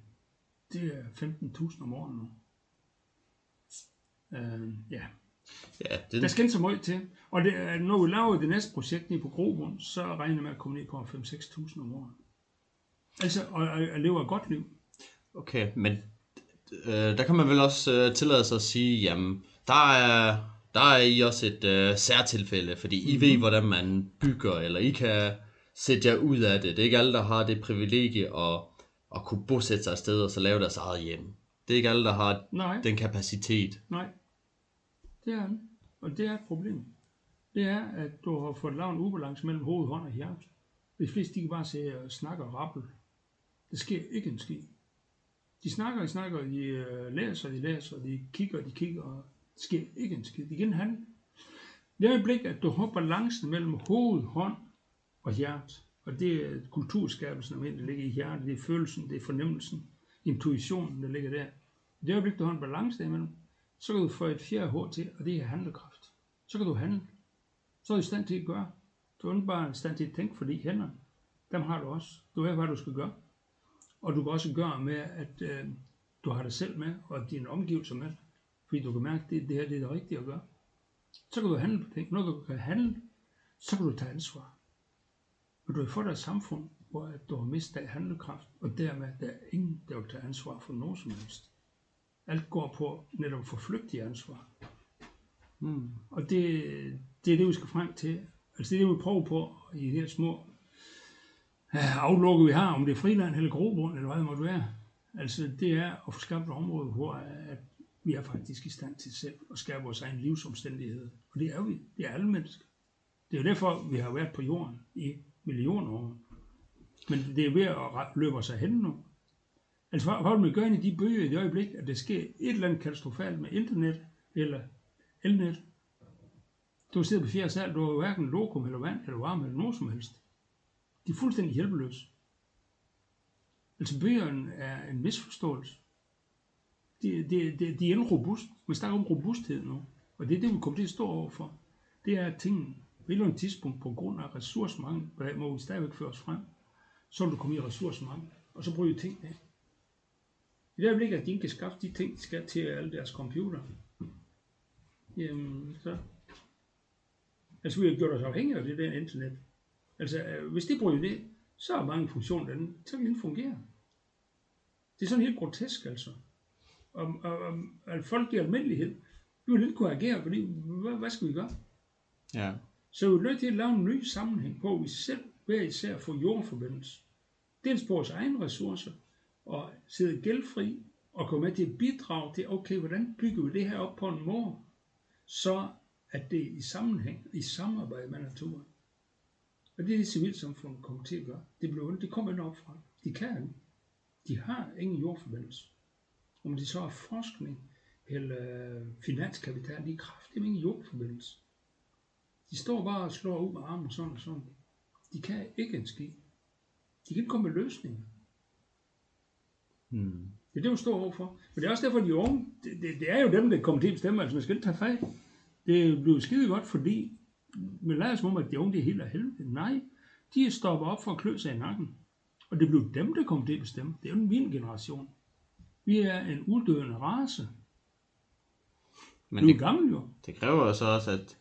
Det er 15.000 om året nu. Øh, ja, Ja, det, der skal ikke så meget til. Og det, er- når vi laver det næste projekt nede på Grobund, så regner jeg med at komme ned på 5-6.000 om året. Altså, og, og, og leve et godt liv. Okay, men øh, der kan man vel også øh, tillade sig at sige, jamen, der er, der er I også et øh, særtilfælde, fordi I Mhm. ved, hvordan man bygger, eller I kan sætte jer ud af det. Det er ikke alle, der har det privilegie at, at kunne bosætte sig et sted og så lave deres eget hjem. Det er ikke alle, der har Nej, den kapacitet. nej. Det er han. Og det er et problem. Det er, at du har fået lavet en ubalance mellem hoved, hånd og hjerte. De fleste, de kan bare sidde og snakke og rappel. Det sker ikke en skid. De snakker, de snakker, de øh, læser, de læser, de kigger, de kigger, og det sker ikke en skid. De kan handle. Det øjeblik, at du har balancen mellem hoved, hånd og hjerte, og det er kulturskabelsen, der ligger i hjertet, det er følelsen, det er fornemmelsen, intuitionen, der ligger der. Det øjeblik, du har en balance derimellem, så kan du få et fjerde hår til, og det er handlekraft. Så kan du handle. Så er du i stand til at gøre. Du er ikke bare i stand til at tænke, fordi hænderne, dem har du også. Du ved, hvad du skal gøre. Og du kan også gøre med, at øh, du har dig selv med, og dine omgivelser med. Fordi du kan mærke, at det, det her det er det rigtige at gøre. Så kan du handle på ting. Når du kan handle, så kan du tage ansvar. Men du har dig et samfund, hvor at du har mistet handlekraft, og dermed der er ingen, der vil tage ansvar for noget som helst. Alt går på netop at få flygtige ansvar. Mm. Og det, det er det, vi skal frem til. Altså det er det, vi prøver på i de her små øh, aflukke, vi har, om det er friland eller grobund, eller hvad det måtte være. Altså det er at få skabt et område, hvor at vi er faktisk i stand til selv at skabe vores egen livsomstændighed. Og det er vi. Det er alle mennesker. Det er jo derfor, vi har været på jorden i millioner år. Men det er ved at løbe sig hen nu. Altså, hvad, hvad vil man gøre i de byer i det øjeblik, at der sker et eller andet katastrofalt med internet eller elnet? Du sidder på fjerde sal, du har hverken lokum eller vand eller varme eller noget som helst. De er fuldstændig hjælpeløse. Altså bøgerne er en misforståelse. De, de, de, de er robust. Man snakker om robusthed nu. Og det er det, vi kommer til at stå overfor. Det er, at tingene på et eller andet tidspunkt på grund af ressourcemangel, hvor vi stadigvæk fører os frem, så vil du komme i ressourcemangel, og så bruger ting af. I det øjeblik, at de ikke kan skaffe de ting, de skal til alle deres computer, jamen så... Altså, vi har gjort os afhængige af det der internet. Altså, øh, hvis det bryder det, så er mange funktioner, den, så vil den ikke fungere. Det er sådan helt grotesk, altså. Og, og, og, og folk i almindelighed, vi vil ikke kunne agere, fordi, hvad, hvad skal vi gøre? Ja. Så vi er nødt til at lave en ny sammenhæng på, at vi selv hver især får jordforbindelse. Dels på vores egne ressourcer, og sidde gældfri, og komme med til at bidrage til, okay, hvordan bygger vi det her op på en måde, så at det er i sammenhæng, i samarbejde med naturen. Og det er det civilsamfundet kommer til at gøre. Det, bliver, det kommer ikke op fra. De kan ikke. De har ingen jordforbindelse. Om de så er forskning eller øh, finanskapital, de er kraftigt ingen jordforbindelse. De står bare og slår ud med armen sådan og sådan. De kan ikke en ski. De kan ikke komme med løsninger. Mm. Det er det, vi står overfor. Men det er også derfor, de unge, det, det, det er jo dem, der kommer til at bestemme, altså man skal ikke tage fejl. Det bliver skide godt, fordi man lader som om, at de unge det er helt af helvede. Nej, de er stoppet op for at klø sig i nakken. Og det bliver dem, der kommer til at bestemme. Det er jo min generation. Vi er en uddøende race. Men Du er det, gammel jo. det kræver jo så også, at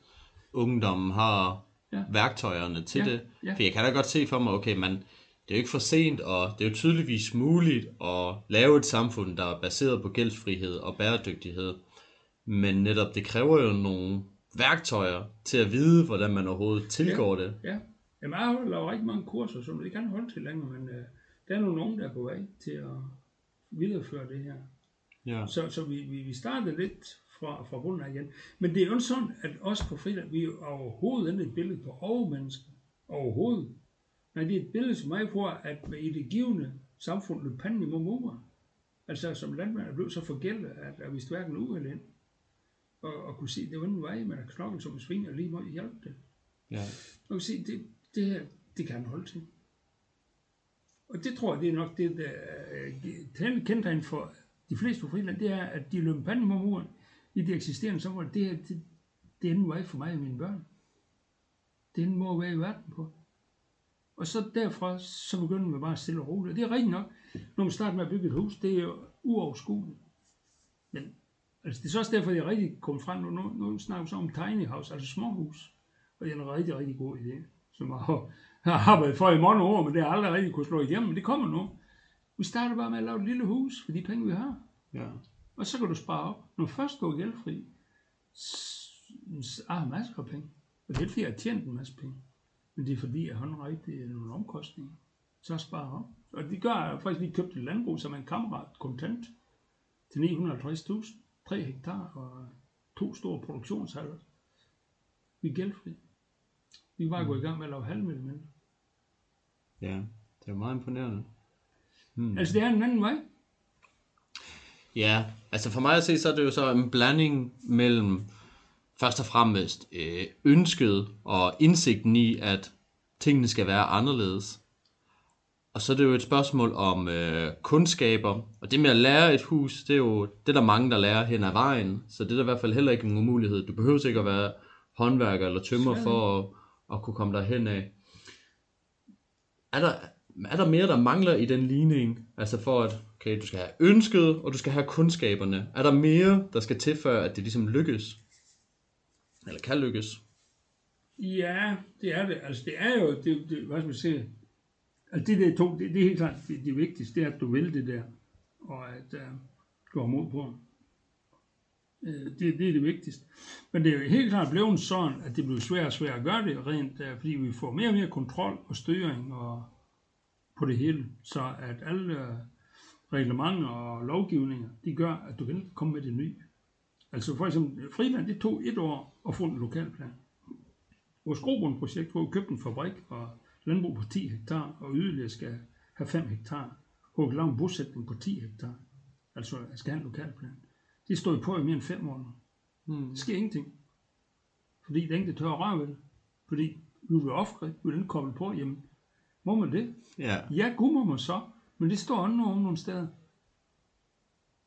ungdommen har Ja. værktøjerne til Ja, det. ja. For jeg kan da godt se for mig, okay, man, det er jo ikke for sent, og det er jo tydeligvis muligt at lave et samfund, der er baseret på gældsfrihed og bæredygtighed. Men netop, det kræver jo nogle værktøjer til at vide, hvordan man overhovedet tilgår det. Ja, Jamen, jeg lavet rigtig mange kurser, som det kan holde til længere, men øh, der er nogle unge, der er på vej til at videreføre det her. Ja. Så, så vi, vi, vi startede lidt fra, fra bunden af igen. Men det er jo sådan, at os på friland, vi er overhovedet ikke et billede på overmennesker. Overhovedet. Nej, det er et billede som mig på, at i det givende samfund løb panden imod muren. Altså som landmand er blevet så forgældet, at jeg vidste hverken uheld ind. Og, og kunne se, at det var en vej, man har knoklet som en sving, og lige må hjælpe det. Ja. Og kan sige, det, det her, det kan han holde til. Og det tror jeg, det er nok det, der er kendetegn for de fleste på friland, det er, at de løber panden mod muren i det eksisterende samfund. Det, her, det, det er en vej for mig og mine børn. Det er en måde at være i verden på. Og så derfra, så begynder man bare stille og roligt. Og det er rigtigt nok, når man starter med at bygge et hus, det er jo uoverskueligt. Men altså, det er så også derfor, jeg rigtig kommet frem nu. Nu, nu snakker vi så om tiny house, altså småhus. Og det er en rigtig, rigtig god idé, som jeg har, har arbejdet for i mange år, men det har aldrig rigtig kunne slå igennem, men det kommer nu. Vi starter bare med at lave et lille hus for de penge, vi har. Ja. Og så kan du spare op. Når du først går gældfri, så har jeg masser af penge. Og det er fordi, jeg har tjent en masse penge. Men det er fordi, jeg har nogle rigtige nogle omkostninger. Så sparer op. Og det gør, at jeg faktisk lige købte et landbrug som en kammerat kontant til 950.000. 3 hektar og to store produktionshaller. Vi er gældfri. Vi kan bare gå i gang med at lave halvmænd. ja, det er meget imponerende. Mm. Altså, det er en anden vej. Ja, altså for mig at se, så er det jo så en blanding mellem først og fremmest øh, ønsket og indsigten i, at tingene skal være anderledes. Og så er det jo et spørgsmål om øh, kundskaber. Og det med at lære et hus, det er jo det er der mange, der lærer hen ad vejen. Så det er der i hvert fald heller ikke en umulighed. Du behøver ikke at være håndværker eller tømmer Slet for at, at kunne komme derhen af. Er der, er der mere, der mangler i den ligning? Altså for at, okay, du skal have ønsket, og du skal have kundskaberne. Er der mere, der skal til, før at det ligesom lykkes? Eller kan lykkes? Ja, det er det. Altså, det er jo, det, det, hvad skal man sige, altså det der to, det, det er helt klart, det, det vigtigste, det er, at du vil det der, og at uh, du har mod på. Uh, det, det er det vigtigste. Men det er jo helt klart blevet sådan, at det bliver svært og svært at gøre det rent, uh, fordi vi får mere og mere kontrol og styring og på det hele, så at alle uh, reglementer og lovgivninger, de gør, at du kan komme med det nye. Altså for eksempel, Friland, det tog et år at få en lokalplan. Vores Grobund-projekt, hvor vi købte en fabrik og landbrug på 10 hektar, og yderligere skal have 5 hektar, hvor vi lave en bosætning på 10 hektar. Altså, skal have en lokalplan. Det stod på i mere end 5 måneder. Hmm. Der sker ingenting. Fordi det er ikke, tør at røre ved det. Fordi vi vil offre, vi vil ikke koble på, jamen, må man det? Ja. Ja, gud må man så, men det står andre om nogle steder.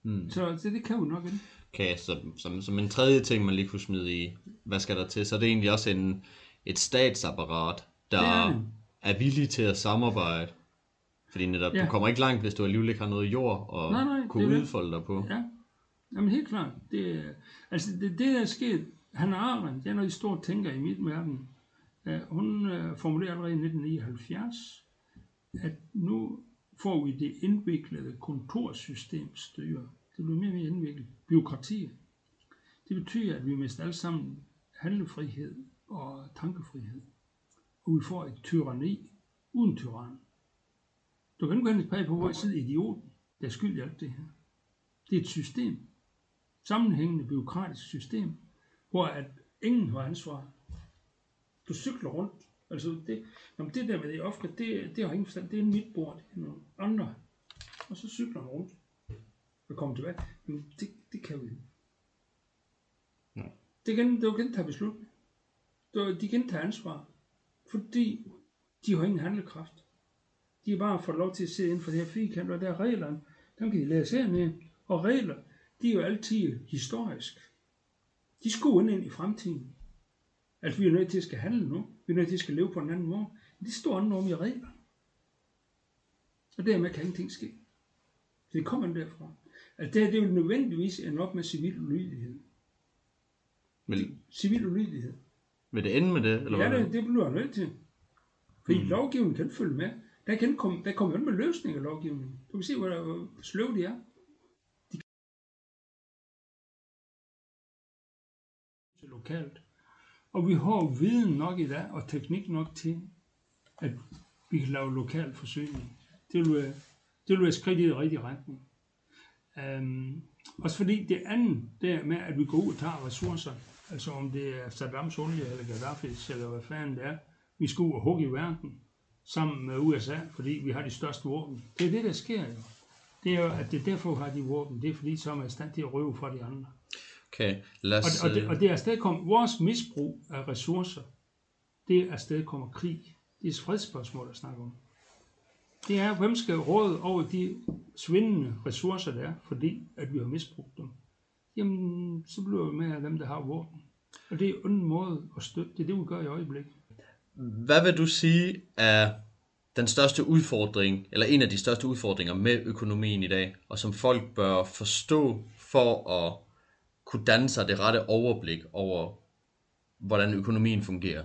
Hmm. Så det, det kan vi nok ikke. Okay, så, som, som en tredje ting, man lige kunne smide i, hvad skal der til, så er det egentlig også en, et statsapparat, der Det er villig til at samarbejde. Fordi netop, Ja. du kommer ikke langt, hvis du alligevel ikke har noget jord og Nej, nej, kunne udfolde dig på. Ja, Jamen helt klart. Det, altså det, det der er sket, han Arendt, det er en de store tænkere i mit verden, uh, hun uh, formulerede allerede i 1979, at nu får vi det indviklede kontorsystem styre. Det bliver mere og mere indviklet. Byråkrati. Det betyder, at vi mister alle sammen handlefrihed og tankefrihed. Og vi får et tyranni uden tyran. Du kan ikke gå pege på, hvor jeg sidder idioten, der er skyld i alt det her. Det er et system. Sammenhængende byråkratisk system, hvor at ingen har ansvar. Du cykler rundt. Altså det, jamen det der med det ofte, det, det har ingen forstand. Det er mit bord, det er nogle andre. Og så cykler man rundt og kommer tilbage. Men det, det kan vi ikke. Ja. Det kan, det kan tage beslutning. Det- De kan tage ansvar. Fordi de har ingen handlekraft. De har bare fået lov til at sidde inden for det her firkant, og der er reglerne. Dem kan de læse hernede. Og regler, de er jo altid historisk. De skulle ind i fremtiden. Altså, vi er nødt til at skal handle nu. Vi er nødt til at skal leve på en anden måde. Men det står andre om i regler. Og dermed kan ingenting ske. Så det kommer derfra. Altså, det, her, det er jo nødvendigvis en op med civil ulydighed. Men, Civil ulydighed. Vil det ende med det? Eller Ja, det, det bliver jeg nødt til. Fordi mm. lovgivningen kan følge med. Der, kan komme, der kommer med løsninger af lovgivningen. Du kan se, hvor, hvor sløv de er. De lokalt. Og vi har viden nok i dag, og teknik nok til, at vi kan lave lokal forsyning. Det vil være, det vil være skridt i den rigtige retning. Um, også fordi det andet, det er med, at vi går ud og tager ressourcer, altså om det er Saddams olie eller Gaddafis, eller hvad fanden det er, vi skal ud og hugge i verden sammen med USA, fordi vi har de største våben. Det er det, der sker jo. Det er jo, at det er derfor, vi har de våben. Det er fordi, så er man i stand til at røve fra de andre. Okay, lad Og, os... og, det, øh, og det er afstedkommet, vores misbrug af ressourcer, det er afstedkommer krig. Det er et fredsspørgsmål at snakke om. Det er, hvem skal råde over de svindende ressourcer, der er, fordi at vi har misbrugt dem. Jamen, så bliver vi med af dem, der har våben. Og det er en måde at støtte. Det er det, vi gør i øjeblikket. Hvad vil du sige er den største udfordring, eller en af de største udfordringer med økonomien i dag, og som folk bør forstå for at kunne danne sig det rette overblik over, hvordan økonomien fungerer?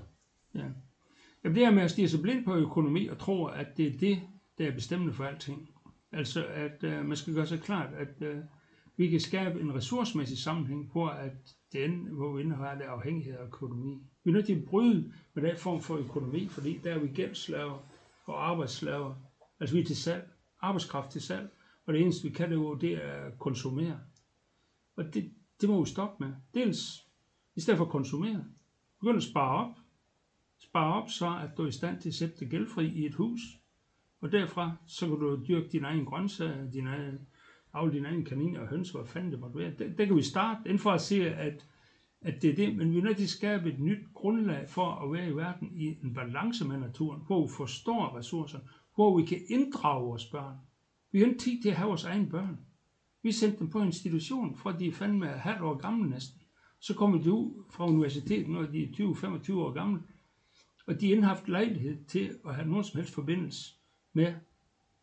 Ja. Jamen, det er med at stige sig blind på økonomi og tro, at det er det, der er bestemmende for alting. Altså, at øh, man skal gøre sig klart, at øh, vi kan skabe en ressourcemæssig sammenhæng, hvor, at den, hvor vi indeholder det afhængighed af økonomi. Vi er nødt til at bryde med den form for økonomi, fordi der er vi gældslaver og arbejdsslaver. Altså, vi er til salg, arbejdskraft til salg, og det eneste, vi kan det jo, det er at konsumere. Og det, det må vi stoppe med. Dels, i stedet for at konsumere, begynd at spare op, spare op, så at du er i stand til at sætte dig gældfri i et hus. Og derfra, så kan du dyrke dine egne grøntsager, dine egne, avle dine egne kaniner og høns, hvad fanden det måtte være. Der, der kan vi starte, inden for at se, at, at det er det, men vi er nødt til at skabe et nyt grundlag for at være i verden i en balance med naturen, hvor vi forstår ressourcerne, hvor vi kan inddrage vores børn. Vi har ikke tid til at have vores egne børn. Vi sendte dem på institution, fra de er fandme halvt år gamle næsten. Så kommer de ud fra universitetet, når de er 20-25 år gamle, og de har haft lejlighed til at have nogen som helst forbindelse med,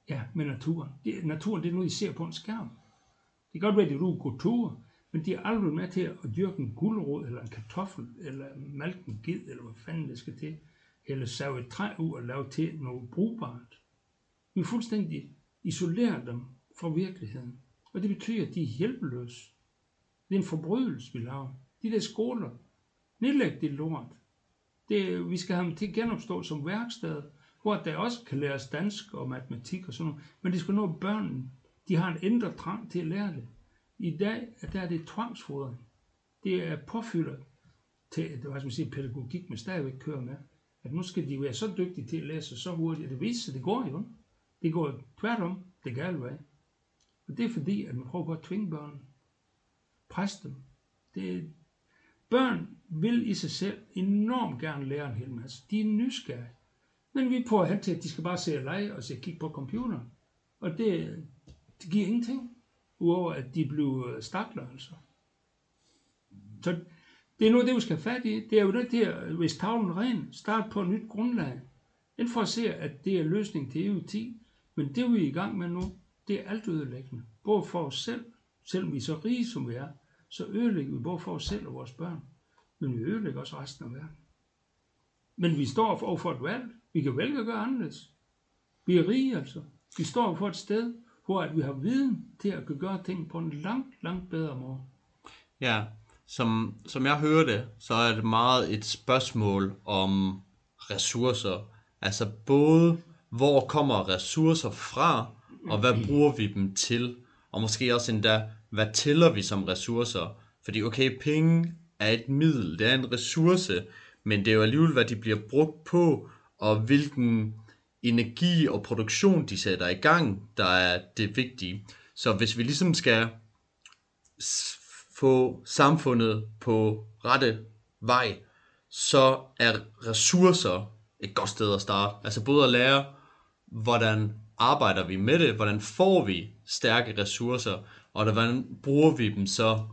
ja, med naturen. Det, naturen det er noget, I ser på en skærm. Det kan godt være, at du er ude ture, men de er aldrig med til at dyrke en gulerod, eller en kartoffel, eller malke en ged, eller hvad fanden det skal til, eller save et træ ud og lave til noget brugbart. Vi fuldstændig isoleret dem fra virkeligheden. Og det betyder, at de er hjælpeløse. Det er en forbrydelse, vi laver. De der skoler, nedlæg det lort. Det, vi skal have dem til at genopstå som værksted, hvor der også kan læres dansk og matematik og sådan noget. Men det skal nå børnene. De har en indre trang til at lære det. I dag der er det tvangsfodring. Det er påfyldet til, hvad skal man sige, pædagogik, men stadigvæk kører med. At nu skal de være så dygtige til at læse så hurtigt. at Det viser sig, det går jo. Det går tværtom det gale vej. Og det er fordi, at man prøver på at tvinge børn. Presse dem. Det, børn vil i sig selv enormt gerne lære en hel masse. De er nysgerrige. Men vi prøver hen til, at de skal bare se og lege og se kigge på computer. Og det, det giver ingenting. Udover at de bliver stakler, altså. Så det er noget, det vi skal have fat i. Det er jo nødt til at, hvis tavlen er ren, start på et nyt grundlag. Inden for at se, at det er løsning til EU10. Men det, vi er i gang med nu, det er alt ødelæggende. Både for os selv, selvom vi er så rige, som vi er, så ødelægger vi både for os selv og vores børn. Men vi ødelægger også resten af verden. Men vi står over for et valg. Vi kan vælge at gøre anderledes. Vi er rige altså. Vi står for et sted, hvor at vi har viden til at kunne gøre ting på en langt, langt bedre måde. Ja, som, som jeg hører det, så er det meget et spørgsmål om ressourcer. Altså både, hvor kommer ressourcer fra, og hvad bruger vi dem til? Og måske også endda, hvad tæller vi som ressourcer? Fordi okay, penge er et middel, det er en ressource, men det er jo alligevel, hvad de bliver brugt på, og hvilken energi og produktion de sætter i gang, der er det vigtige. Så hvis vi ligesom skal få samfundet på rette vej, så er ressourcer et godt sted at starte. Altså både at lære, hvordan arbejder vi med det, hvordan får vi stærke ressourcer, og hvordan bruger vi dem så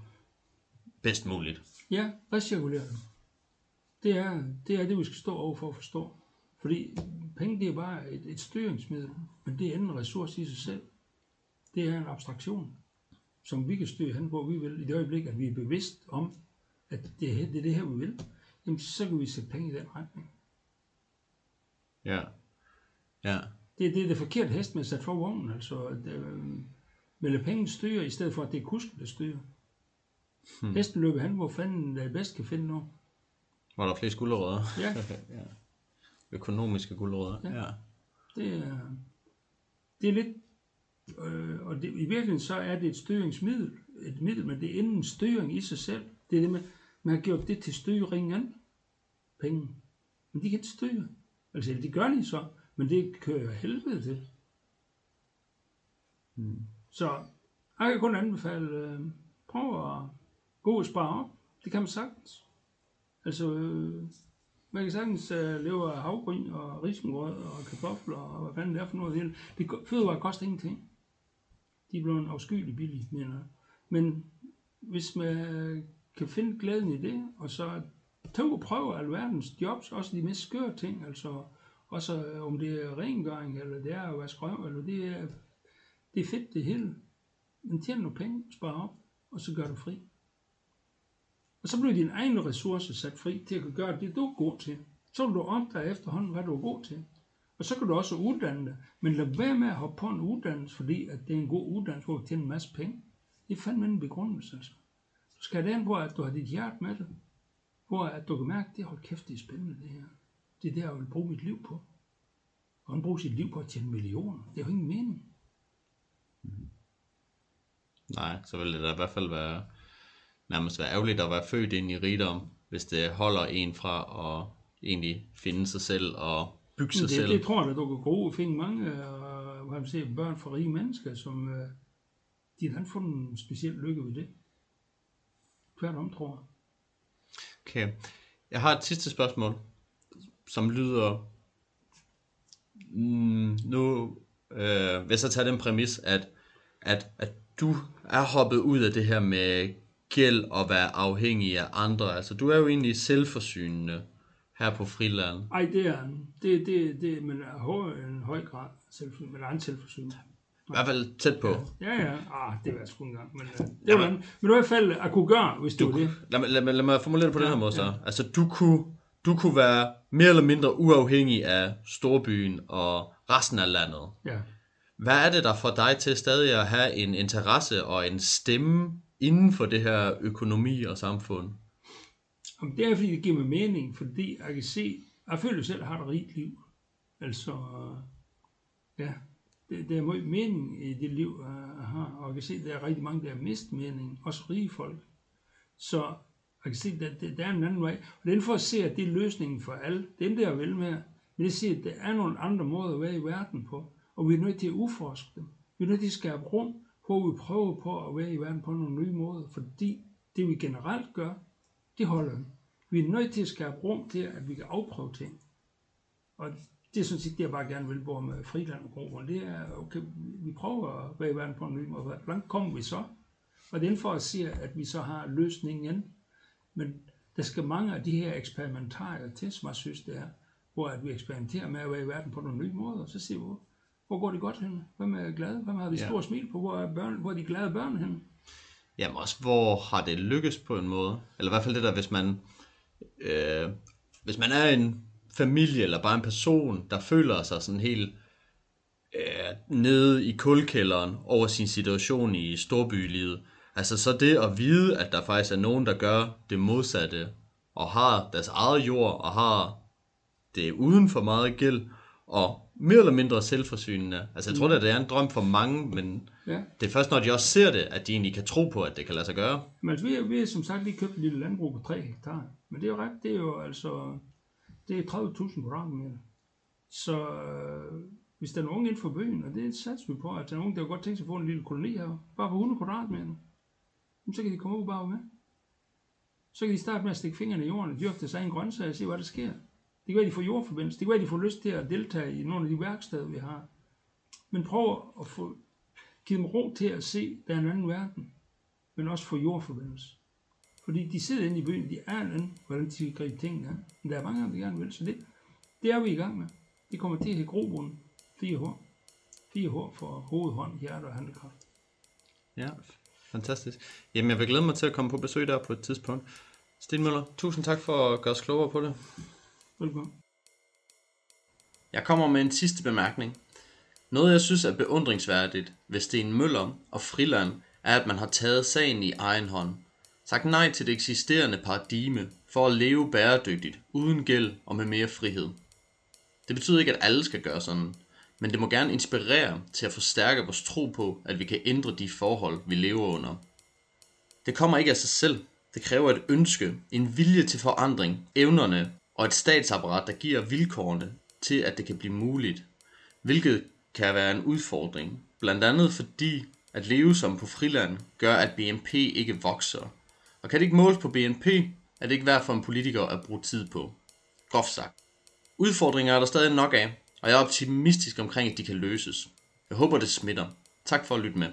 bedst muligt. Ja, recirkulere dem. Det er, det er det, vi skal stå over for at forstå. Fordi penge, det er bare et, et styringsmiddel, men det er en ressource i sig selv. Det er en abstraktion, som vi kan styre hen, hvor vi vil, i det øjeblik, at vi er bevidst om, at det er, det er det her, vi vil. jamen, så kan vi sætte penge i den retning. Ja. Ja. Det, det er det forkerte hest, man sat for vognen, altså at øh, penge styre, i stedet for at det er kusken, der styrer. Hmm. Hesten løber hen, hvor fanden der bedst kan finde noget. Hvor der er flest gulerødder. Ja, ja. Økonomiske gulerødder. Ja. Ja. det er, det er lidt, øh, og det, i virkeligheden så er det et styringsmiddel, et middel, men det er inden styring i sig selv. Det er det med, man har gjort det til styringen, penge. Men de kan ikke styre. Altså, det gør de så, men det kører helvede til. Hmm. Så jeg kan kun anbefale, øh, prøv at gå og spare op. Det kan man sagtens. Altså, øh, man kan sagtens øh, leve af havgryn og risengrød og kartofler og hvad fanden det er for noget. Det, det fødevarer koster ingenting. De er blevet afskyeligt billige, mener jeg. Men hvis man øh, kan finde glæden i det, og så tog at prøve alverdens jobs, også de mest skøre ting, altså også øh, om det er rengøring, eller det er at vaske røv, eller det er, det er fedt det hele. Men tjen nogle penge, spare op, og så gør du fri. Og så bliver dine egne ressourcer sat fri til at kunne gøre det, du er god til. Så vil du opdage efterhånden, hvad du er god til. Og så kan du også uddanne dig. Men lad være med at hoppe på en uddannelse, fordi at det er en god uddannelse, hvor du tjener en masse penge. Det er fandme en begrundelse, altså. Du skal have den, hvor at du har dit hjerte med det. Hvor at du kan mærke, det hold kæft, det er spændende det her. Det er det, jeg vil bruge mit liv på. Og han bruger sit liv på at tjene millioner. Det er jo ingen mening. Mm. Nej, så vil det da i hvert fald være nærmest være ærgerligt at være født ind i rigdom, hvis det holder en fra at egentlig finde sig selv og bygge sig det, selv. det tror jeg, du kan gode finde mange øh, hvad man siger, børn fra rige mennesker, som øh, de har fundet en speciel lykke ved det. Tværtom, tror jeg. Okay. Jeg har et sidste spørgsmål, som lyder, mm, nu øh, hvis jeg tager den præmis, at, at, at du er hoppet ud af det her med gæld og være afhængig af andre. Altså, du er jo egentlig selvforsynende her på friland. Ej, det er det, det, det men er høj, en høj grad selvforsynende, men egen selvforsynende. I hvert fald tæt på. Ja, ja. Ah, det var sgu engang. Men, øh, det var, men du i hvert fald at kunne gøre, hvis du, Du, det. lad, lad, mig- lad mig formulere det på ja, den Ja, her måde så. ja. Altså, du kunne, du kunne være mere eller mindre uafhængig af storbyen og resten af landet. Ja. Hvad er det, der får dig til stadig at have en interesse og en stemme inden for det her økonomi og samfund? Jamen, det er fordi, det giver mig mening, fordi jeg kan se, jeg føler selv, at jeg har et rigt liv. Altså, ja, det, det er meget mening i det liv, jeg har, og jeg kan se, at der er rigtig mange, der har mistet mening, også rige folk. Så jeg kan se, at der, der, der er en anden vej, og det er for at se, at det er løsningen for alle. Det er det, jeg vil med, men det siger, at der er nogle andre måder at være i verden på, og vi er nødt til at udforske dem. Vi er nødt til at skabe rum, hvor vi prøver på at være i verden på nogle nye måder, fordi det vi generelt gør, det holder ikke. Vi er nødt til at skabe rum til, at vi kan afprøve ting. Og det er jeg, det, jeg bare gerne vil, både med friland og grobund. Det er, okay, vi prøver at være i verden på en ny måde. Hvor langt kommer vi så? Og det er for at sige, at vi så har løsningen. Men der skal mange af de her eksperimentarier til, som jeg synes, det er, hvor at vi eksperimenterer med at være i verden på nogle nye måder. Så siger vi, hvor, går det godt hen? Hvem er glade? Hvem har vi Ja. store smil på? Hvor er, børn, hvor er de glade børn hen? Jamen også, hvor har det lykkes på en måde? Eller i hvert fald det der, hvis man, øh, hvis man er en familie eller bare en person, der føler sig sådan helt øh, nede i kulkælderen over sin situation i storbylivet. Altså så det at vide, at der faktisk er nogen, der gør det modsatte, og har deres eget jord, og har det uden for meget gæld, og mere eller mindre selvforsynende. Altså jeg tror, at det er en drøm for mange, men Ja. det er først, når de også ser det, at de egentlig kan tro på, at det kan lade sig gøre. Men altså, vi, har, vi har som sagt lige købt et lille landbrug på 3 hektar. Men det er jo ret, det er jo altså, det er 30.000 kvadratmeter. Så øh, hvis der er nogen inden for byen, og det satser vi på, at der er nogen, der godt tænke sig at få en lille koloni her, bare på 100 kvadratmeter, så kan de komme ud bare med. Så kan de starte med at stikke fingrene i jorden og dyrke deres egen grøntsager og se, hvad der sker. Det kan være, de får jordforbindelse. Det kan være, de får lyst til at deltage i nogle af de værksteder, vi har. Men prøv at få give dem ro til at se, at der er en anden verden men også få jordforbindelse. Fordi de sidder inde i byen, de er en hvordan de skal gribe tingene an. Men der er mange af dem, der gerne vil, så det, det er vi i gang med. Det kommer til at have grobund 4H. 4H for hoved, hånd, hjerte og handekraft. Ja, fantastisk. Jamen, jeg vil glæde mig til at komme på besøg der på et tidspunkt. Sten Møller, tusind tak for at gøre os klogere på det. Velkommen. Jeg kommer med en sidste bemærkning. Noget jeg synes er beundringsværdigt ved Sten Møller og Friland er, at man har taget sagen i egen hånd. Sagt nej til det eksisterende paradigme for at leve bæredygtigt, uden gæld og med mere frihed. Det betyder ikke, at alle skal gøre sådan, men det må gerne inspirere til at forstærke vores tro på, at vi kan ændre de forhold, vi lever under. Det kommer ikke af sig selv. Det kræver et ønske, en vilje til forandring, evnerne og et statsapparat, der giver vilkårene til, at det kan blive muligt. Hvilket kan være en udfordring, blandt andet fordi at leve som på friland gør, at BNP ikke vokser. Og kan det ikke måles på BNP, er det ikke værd for en politiker at bruge tid på. Groft sagt. Udfordringer er der stadig nok af, og jeg er optimistisk omkring, at de kan løses. Jeg håber, det smitter. Tak for at lytte med.